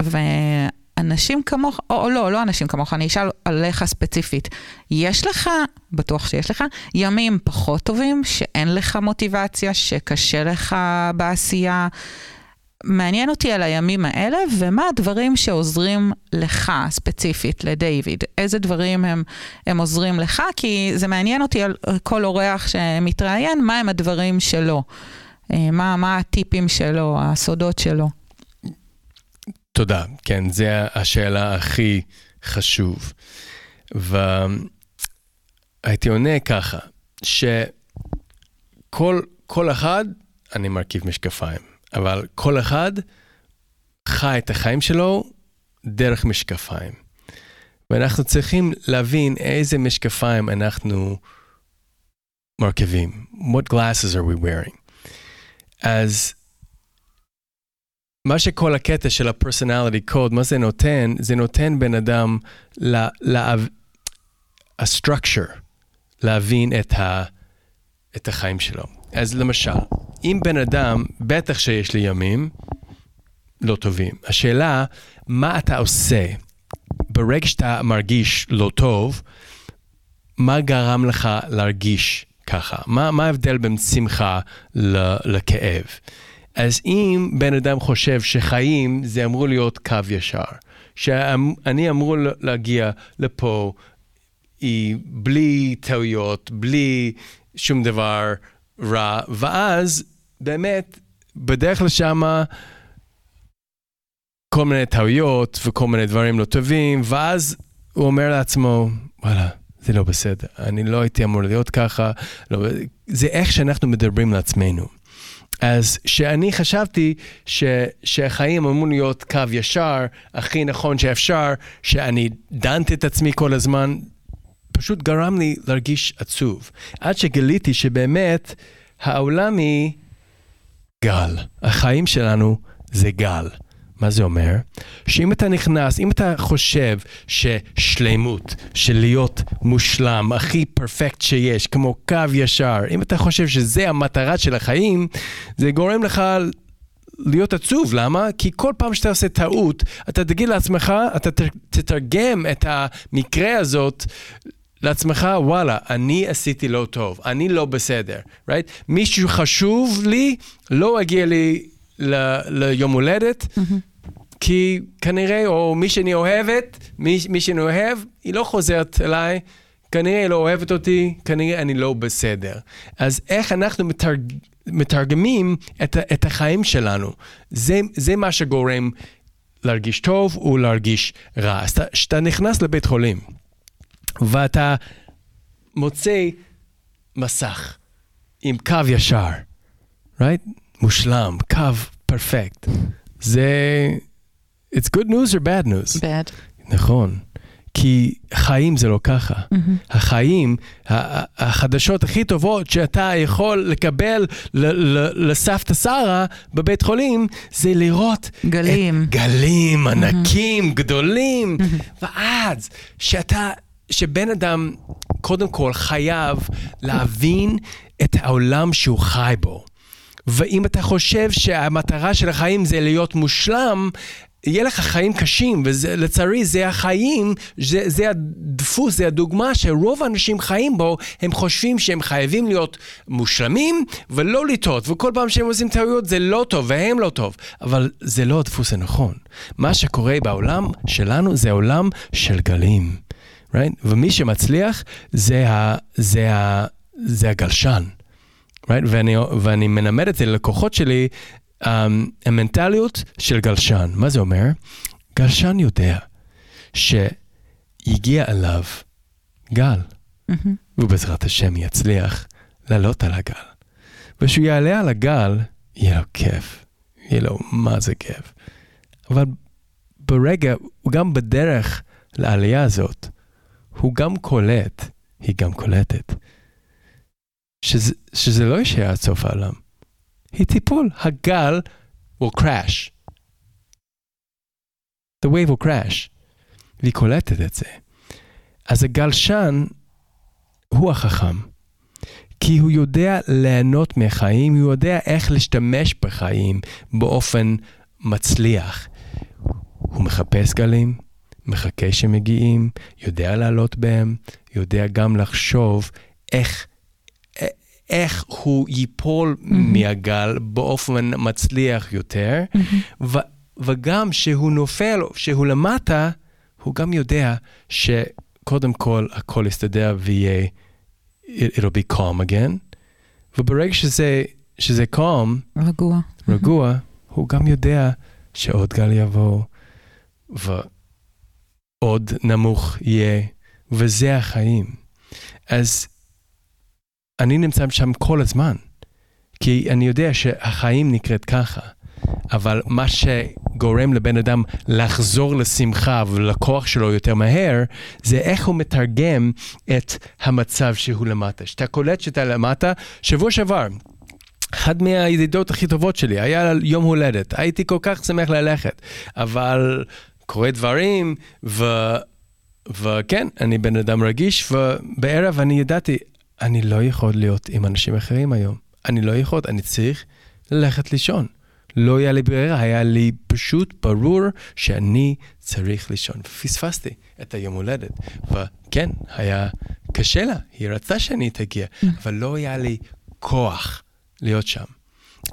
ואנשים כמוך, או, או לא, לא אנשים כמוך, אני אשאל עליך ספציפית. יש לך, בטוח שיש לך, ימים פחות טובים, שאין לך מוטיבציה, שקשה לך בעשייה? מעניין אותי על הימים האלה, ומה הדברים שעוזרים לך ספציפית, לדיוויד. איזה דברים הם, הם עוזרים לך, כי זה מעניין אותי על כל אורח שמתראיין, מה הם הדברים שלו. אה, מה, מה הטיפים שלו, הסודות שלו. תודה. כן, זו השאלה הכי חשוב. והייתי עונה ככה, שכל אחד, אני מרכיב משקפיים. אבל כל אחד חי את החיים שלו דרך משקפיים. ואנחנו צריכים להבין איזה משקפיים אנחנו מרכיבים. What glasses are we wearing? אז מה שכל הקטע של ה-personality code, מה זה נותן? זה נותן בן אדם ה-structure, להבין את, ה, את החיים שלו. אז למשל, אם בן אדם, בטח שיש לי ימים לא טובים. השאלה, מה אתה עושה ברגע שאתה מרגיש לא טוב, מה גרם לך להרגיש ככה? מה, מה ההבדל בין שמחה לכאב? אז אם בן אדם חושב שחיים זה אמור להיות קו ישר, שאני אמור להגיע לפה בלי טעויות, בלי שום דבר רע, ואז באמת, בדרך לשם כל מיני טעויות וכל מיני דברים לא טובים, ואז הוא אומר לעצמו, וואלה, זה לא בסדר, אני לא הייתי אמור להיות ככה, לא, זה איך שאנחנו מדברים לעצמנו. אז שאני חשבתי ש, שהחיים אמורים להיות קו ישר, הכי נכון שאפשר, שאני דנתי את עצמי כל הזמן, פשוט גרם לי להרגיש עצוב. עד שגיליתי שבאמת העולם היא גל. החיים שלנו זה גל. מה זה אומר? שאם אתה נכנס, אם אתה חושב ששלמות, של להיות מושלם, הכי פרפקט שיש, כמו קו ישר, אם אתה חושב שזה המטרה של החיים, זה גורם לך להיות עצוב, למה? כי כל פעם שאתה עושה טעות, אתה תגיד לעצמך, אתה תתרגם את המקרה הזאת לעצמך, וואלה, אני עשיתי לא טוב, אני לא בסדר, right? מישהו חשוב לי, לא הגיע לי ל- ליום הולדת, mm-hmm. כי כנראה, או מי שאני אוהבת, מי, מי שאני אוהב, היא לא חוזרת אליי, כנראה היא לא אוהבת אותי, כנראה אני לא בסדר. אז איך אנחנו מתרג... מתרגמים את, את החיים שלנו? זה, זה מה שגורם להרגיש טוב ולהרגיש רע. אז כשאתה נכנס לבית חולים, ואתה מוצא מסך עם קו ישר, right? מושלם, קו פרפקט. זה... It's good news or bad news? bad. נכון. כי חיים זה לא ככה. Mm-hmm. החיים, החדשות הכי טובות שאתה יכול לקבל לסבתא שרה בבית חולים, זה לראות... גלים. גלים ענקים, mm-hmm. גדולים. Mm-hmm. ואז, שאתה שבן אדם קודם כל חייב להבין את העולם שהוא חי בו. ואם אתה חושב שהמטרה של החיים זה להיות מושלם, יהיה לך חיים קשים, ולצערי זה החיים, זה, זה הדפוס, זה הדוגמה שרוב האנשים חיים בו, הם חושבים שהם חייבים להיות מושלמים ולא לטעות, וכל פעם שהם עושים טעויות זה לא טוב והם לא טוב, אבל זה לא הדפוס הנכון. מה שקורה בעולם שלנו זה עולם של גלים, right? ומי שמצליח זה, ה, זה, ה, זה הגלשן. right? ואני, ואני מנמד את זה ללקוחות שלי, um, המנטליות של גלשן. מה זה אומר? גלשן יודע שהגיע אליו גל, mm-hmm. ובעזרת השם יצליח לעלות על הגל. וכשהוא יעלה על הגל, יהיה לו כיף. יהיה לו מה זה כיף. אבל ברגע, גם בדרך לעלייה הזאת, הוא גם קולט, היא גם קולטת, שזה, שזה לא יישאר עד סוף העולם. היא תיפול, הגל will crash. The wave will crash. והיא קולטת את זה. אז הגלשן הוא החכם. כי הוא יודע ליהנות מחיים, הוא יודע איך להשתמש בחיים באופן מצליח. הוא מחפש גלים, מחכה שמגיעים, יודע לעלות בהם, יודע גם לחשוב איך איך הוא ייפול mm-hmm. מהגל באופן מצליח יותר, mm-hmm. ו- וגם שהוא נופל, שהוא למטה, הוא גם יודע שקודם כל הכל יסתדר ויהיה, it'll be calm again, וברגע שזה, שזה calm, רגוע, רגוע, mm-hmm. הוא גם יודע שעוד גל יבוא, ועוד נמוך יהיה, וזה החיים. אז אני נמצא שם כל הזמן, כי אני יודע שהחיים נקראת ככה, אבל מה שגורם לבן אדם לחזור לשמחה ולכוח שלו יותר מהר, זה איך הוא מתרגם את המצב שהוא למטה. שאתה קולט שאתה למטה, שבוע שעבר, אחת מהידידות הכי טובות שלי, היה יום הולדת, הייתי כל כך שמח ללכת, אבל קורה דברים, ו... וכן, אני בן אדם רגיש, ובערב אני ידעתי, אני לא יכול להיות עם אנשים אחרים היום. אני לא יכול, אני צריך ללכת לישון. לא היה לי ברירה, היה לי פשוט ברור שאני צריך לישון. פספסתי את היום הולדת. וכן, היה קשה לה, היא רצתה שאני תגיע, mm. אבל לא היה לי כוח להיות שם.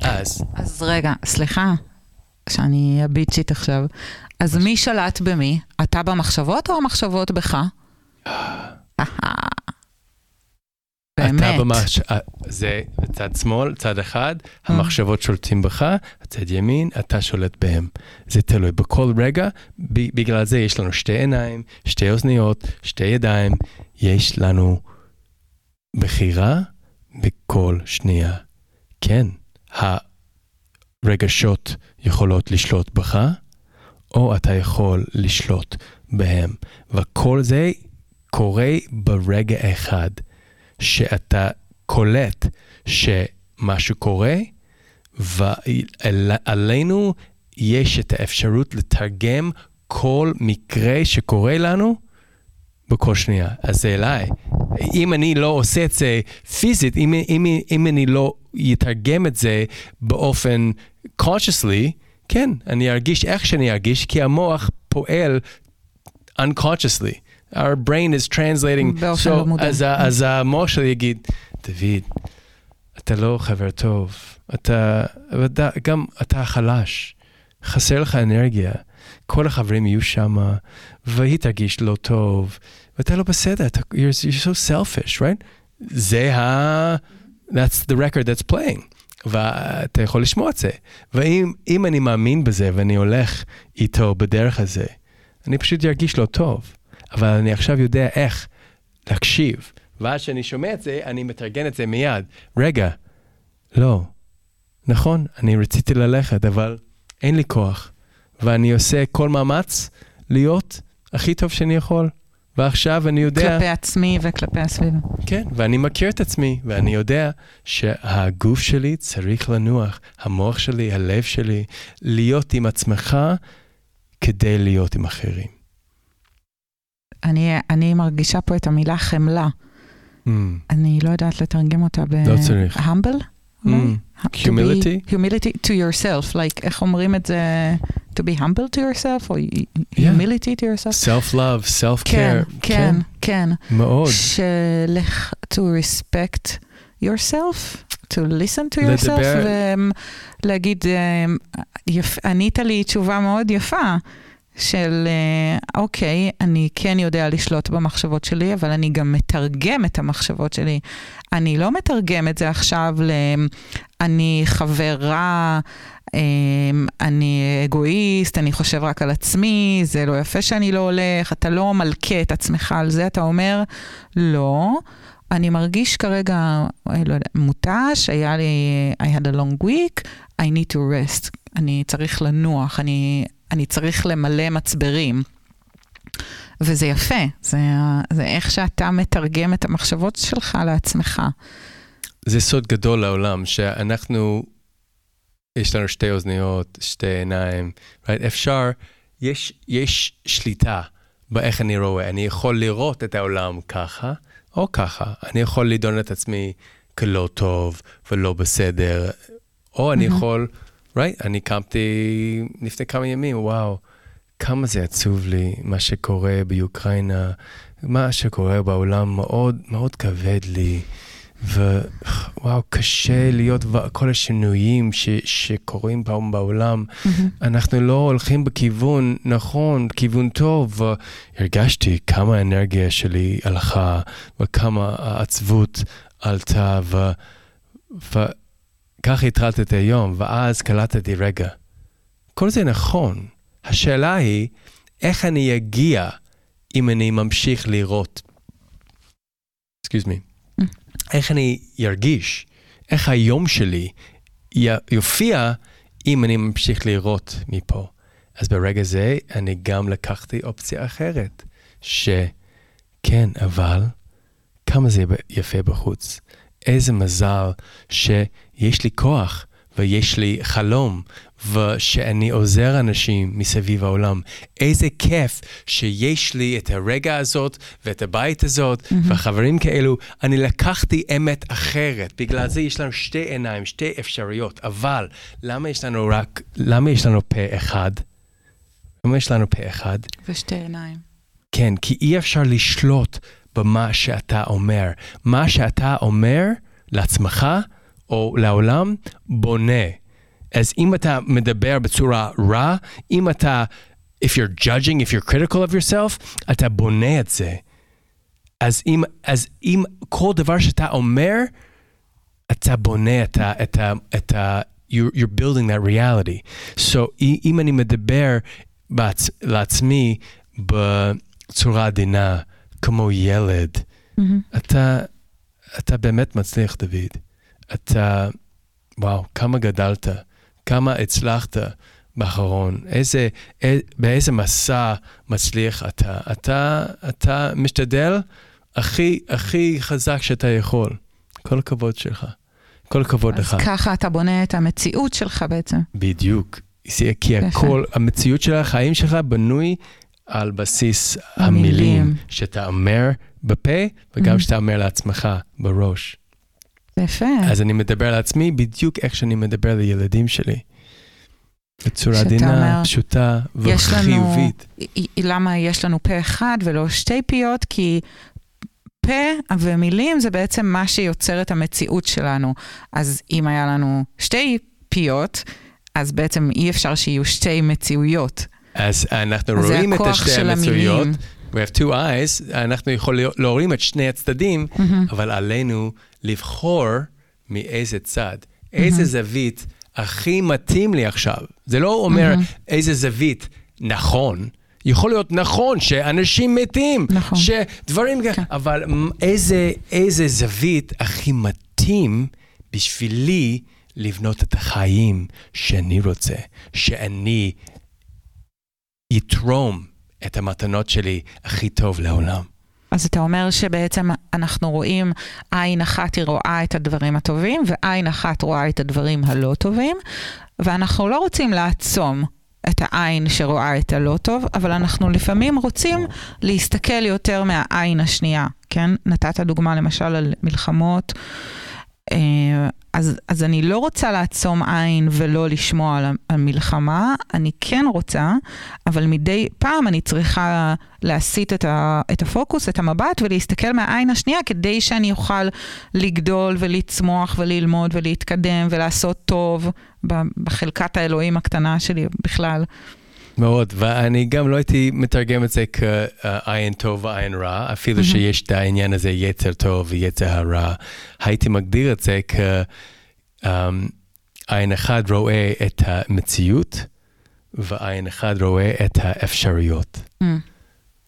אז... אז רגע, סליחה, שאני הביצ'ית עכשיו. אז מי שלט במי? אתה במחשבות או המחשבות בך? באמת. אתה במש... אה, זה צד שמאל, צד אחד, mm. המחשבות שולטים בך, הצד ימין, אתה שולט בהם. זה תלוי בכל רגע, בגלל זה יש לנו שתי עיניים, שתי אוזניות, שתי ידיים, יש לנו בחירה בכל שנייה. כן, הרגשות יכולות לשלוט בך, או אתה יכול לשלוט בהם. וכל זה קורה ברגע אחד. שאתה קולט שמשהו קורה, ועלינו יש את האפשרות לתרגם כל מקרה שקורה לנו בכל שנייה. אז זה אליי. אם אני לא עושה את זה פיזית, אם, אם, אם אני לא אתרגם את זה באופן consciously, כן, אני ארגיש איך שאני ארגיש, כי המוח פועל unconsciously. our brain is translating. באופן so, לא מודע. אז, אז המוח שלי יגיד, דוד, אתה לא חבר טוב, אתה, אתה גם אתה חלש, חסר לך אנרגיה, כל החברים יהיו שם, והיא תרגיש לא טוב, ואתה לא בסדר, אתה, you're, you're so selfish, right? זה ה... That's the record that's playing. ואתה יכול לשמוע את זה. ואם אני מאמין בזה ואני הולך איתו בדרך הזה, אני פשוט ארגיש לא טוב. אבל אני עכשיו יודע איך להקשיב. ואז כשאני שומע את זה, אני מתרגן את זה מיד. רגע, לא. נכון, אני רציתי ללכת, אבל אין לי כוח. ואני עושה כל מאמץ להיות הכי טוב שאני יכול. ועכשיו אני יודע... כלפי עצמי וכלפי הסביבה. כן, ואני מכיר את עצמי, ואני יודע שהגוף שלי צריך לנוח, המוח שלי, הלב שלי, להיות עם עצמך כדי להיות עם אחרים. אני, אני מרגישה פה את המילה חמלה. Mm. אני לא יודעת לתרגם אותה ב... לא צריך. המבל? Mm. Humility? To be, humility to yourself, like איך אומרים את זה? To be humble to yourself, או Yeah. humility to yourself? Self-love, כן, self-care. כן, כן. מאוד. שלך, to respect yourself, to listen to yourself, לדבר. ולהגיד, אמ, יפ, ענית לי תשובה מאוד יפה. של אה, אוקיי, אני כן יודע לשלוט במחשבות שלי, אבל אני גם מתרגם את המחשבות שלי. אני לא מתרגם את זה עכשיו ל... אני חבר רע, אמ, אני אגואיסט, אני חושב רק על עצמי, זה לא יפה שאני לא הולך, אתה לא מלכה את עצמך על זה, אתה אומר, לא. אני מרגיש כרגע, אה, לא מותש, היה לי, I had a long week, I need to rest. אני צריך לנוח, אני, אני צריך למלא מצברים. וזה יפה, זה, זה איך שאתה מתרגם את המחשבות שלך לעצמך. זה סוד גדול לעולם, שאנחנו, יש לנו שתי אוזניות, שתי עיניים, right? אפשר, יש, יש שליטה באיך אני רואה. אני יכול לראות את העולם ככה, או ככה. אני יכול לדון את עצמי כלא טוב ולא בסדר, או אני מהמם. יכול, right? אני קמתי לפני כמה ימים, וואו, כמה זה עצוב לי, מה שקורה באוקראינה, מה שקורה בעולם מאוד מאוד כבד לי. ווואו, קשה להיות כל השינויים ש, שקורים פה בעולם. אנחנו לא הולכים בכיוון נכון, כיוון טוב, והרגשתי כמה האנרגיה שלי הלכה, וכמה העצבות עלתה, ו... וככה התחלתי את היום, ואז קלטתי, רגע, כל זה נכון. השאלה היא, איך אני אגיע אם אני ממשיך לראות? excuse me. איך אני ארגיש? איך היום שלי יופיע אם אני ממשיך לראות מפה? אז ברגע זה אני גם לקחתי אופציה אחרת, שכן, אבל כמה זה יפה בחוץ. איזה מזל שיש לי כוח ויש לי חלום ושאני עוזר אנשים מסביב העולם. איזה כיף שיש לי את הרגע הזאת ואת הבית הזאת mm-hmm. וחברים כאלו. אני לקחתי אמת אחרת, בגלל זה יש לנו שתי עיניים, שתי אפשרויות, אבל למה יש לנו רק, למה יש לנו פה אחד? למה יש לנו פה אחד? ושתי עיניים. כן, כי אי אפשר לשלוט במה שאתה אומר. מה שאתה אומר לעצמך או לעולם, בונה. אז אם אתה מדבר בצורה רע, אם אתה, if you're judging, if you're critical of yourself, אתה בונה את זה. אז אם, אז אם כל דבר שאתה אומר, אתה בונה את ה... את ה, את ה you're, you're building that reality. So, אם אני מדבר בעצ, לעצמי בצורה עדינה, כמו ילד, אתה, אתה באמת מצליח, דוד. אתה, וואו, כמה גדלת, כמה הצלחת באחרון, איזה, א- באיזה מסע מצליח אתה. אתה, אתה משתדל הכי, הכי חזק שאתה יכול. כל הכבוד שלך. כל הכבוד אז לך. ככה אתה בונה את המציאות שלך בעצם. בדיוק. כי. הכל, המציאות של החיים שלך בנוי על בסיס המילים. המילים שאתה אומר בפה וגם Mhm. שאתה אומר לעצמך בראש. יפה. אז אני מדבר לעצמי בדיוק איך שאני מדבר לילדים שלי. בצורה עדינה, אומר, פשוטה לנו- וחיובית. י- למה יש לנו פה אחד ולא שתי פיות? כי פה ומילים זה בעצם מה שיוצר את המציאות שלנו. אז אם היה לנו שתי פיות, אז בעצם אי אפשר שיהיו שתי מציאויות. אז אנחנו אז רואים את הכוח שתי של המצויות. We have two eyes, אנחנו יכולים להורים את שני הצדדים, מהמם. אבל עלינו לבחור מאיזה צד, איזה מהמם. זווית הכי מתאים לי עכשיו. זה לא אומר מהמם. איזה זווית נכון. יכול להיות נכון שאנשים מתים, נכון. שדברים כאלה, כן. אבל איזה, איזה זווית הכי מתאים בשבילי לבנות את החיים שאני רוצה, שאני יתרום את המתנות שלי הכי טוב לעולם. אז אתה אומר שבעצם אנחנו רואים, עין אחת היא רואה את הדברים הטובים, ועין אחת רואה את הדברים הלא טובים, ואנחנו לא רוצים לעצום את העין שרואה את הלא טוב, אבל אנחנו לפעמים רוצים להסתכל יותר מהעין השנייה, כן? נתת דוגמה למשל על מלחמות. אה, אז, אז אני לא רוצה לעצום עין ולא לשמוע על המלחמה, אני כן רוצה, אבל מדי פעם אני צריכה להסיט את, ה, את הפוקוס, את המבט, ולהסתכל מהעין השנייה כדי שאני אוכל לגדול ולצמוח וללמוד ולהתקדם ולעשות טוב בחלקת האלוהים הקטנה שלי בכלל. מאוד, ואני גם לא הייתי מתרגם את זה כעין טוב ועין רע, אפילו. שיש את העניין הזה יצר טוב ויצר הרע. הייתי מגדיר את זה כעין um, אחד רואה את המציאות, ועין אחד רואה את האפשרויות. Mm.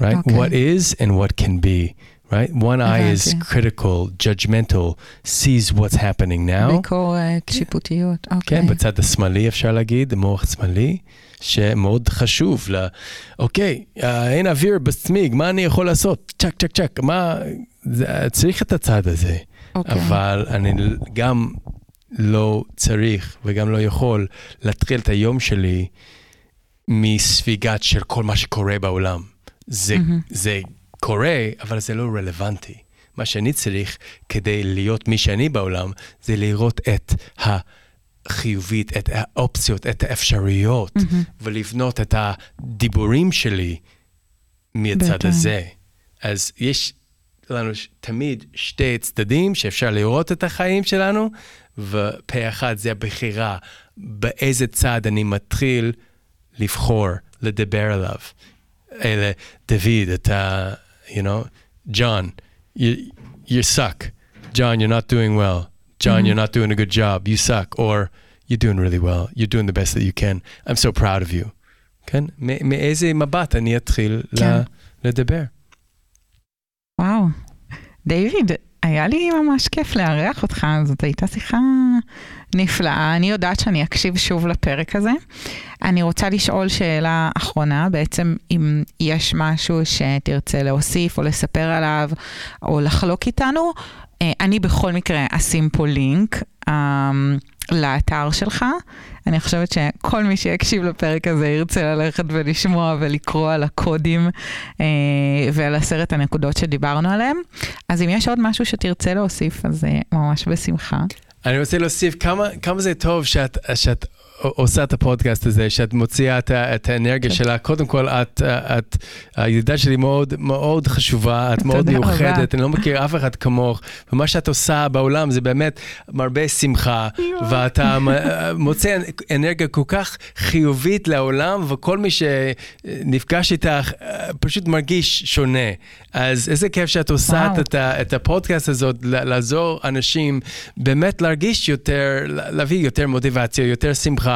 Right? Okay. What is and what can be. right? One eye is critical, judgmental, sees what's happening now. ביקורת, שיפוטיות, אוקיי. כן, בצד השמאלי אפשר להגיד, מוח שמאלי, שמאוד חשוב ל... אוקיי, אין אוויר בצמיג, מה אני יכול לעשות? צ'ק, צ'ק, צ'ק, מה... צריך את הצד הזה. אוקיי. אבל אני גם לא צריך וגם לא יכול להתחיל את היום שלי מספיגת של כל מה שקורה בעולם. זה, mm-hmm. זה קורה, אבל זה לא רלוונטי. מה שאני צריך כדי להיות מי שאני בעולם, זה לראות את החיובית, את האופציות, את האפשרויות, mm-hmm. ולבנות את הדיבורים שלי מהצד הזה. אז יש לנו תמיד שתי צדדים שאפשר לראות את החיים שלנו, ופה אחד זה הבחירה באיזה צד אני מתחיל לבחור, לדבר עליו. אלה, דוד, אתה you know, John, you you suck. John, you're not doing well. John, mm-hmm. you're not doing a good job. You suck. Or you're doing really well. You're doing the best that you can. I'm so proud of you. כן? מאיזה מבט אני אתחיל כן. לדבר? וואו. דיוויד, היה לי ממש כיף לארח אותך, זאת הייתה שיחה נפלאה. אני יודעת שאני אקשיב שוב לפרק הזה. אני רוצה לשאול שאלה אחרונה, בעצם אם יש משהו שתרצה להוסיף או לספר עליו או לחלוק איתנו, אה, אני בכל מקרה אשים פה לינק um, לאתר שלך. אני חושבת שכל מי שיקשיב לפרק הזה ירצה ללכת ולשמוע ולקרוא על הקודים uh, ועל עשרת הנקודות שדיברנו עליהם. אז אם יש עוד משהו שתרצה להוסיף, אז uh, ממש בשמחה. אני רוצה להוסיף כמה, כמה זה טוב שאת, שאת עושה את הפודקאסט הזה, שאת מוציאה את, את האנרגיה כן. שלה. קודם כל, את, את, הידידה שלי מאוד מאוד חשובה, את מאוד מיוחדת, אני לא מכיר אף אחד כמוך, ומה שאת עושה בעולם זה באמת מרבה שמחה, ואתה מוצא אנרגיה כל כך חיובית לעולם, וכל מי שנפגש איתך פשוט מרגיש שונה. אז איזה כיף שאת עושה את, את הפודקאסט הזאת, לעזור אנשים באמת להרגיש יותר, להביא יותר מוטיבציה, יותר שמחה. שלך,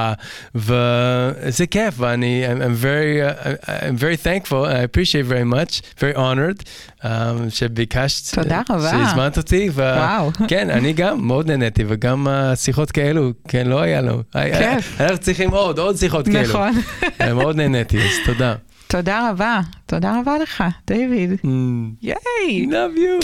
וזה כיף, ואני, I'm very, uh, I'm very thankful, I appreciate very much, very honored, um, שביקשת, תודה רבה, שהזמנת אותי, ו... וואו. כן, אני גם מאוד נהניתי, וגם שיחות כאלו, כן, לא היה לנו. כיף. אנחנו צריכים עוד, עוד שיחות כאלו. נכון. מאוד נהניתי, אז תודה. תודה רבה, תודה רבה לך, דיוויד. Mm. ייי! Love you.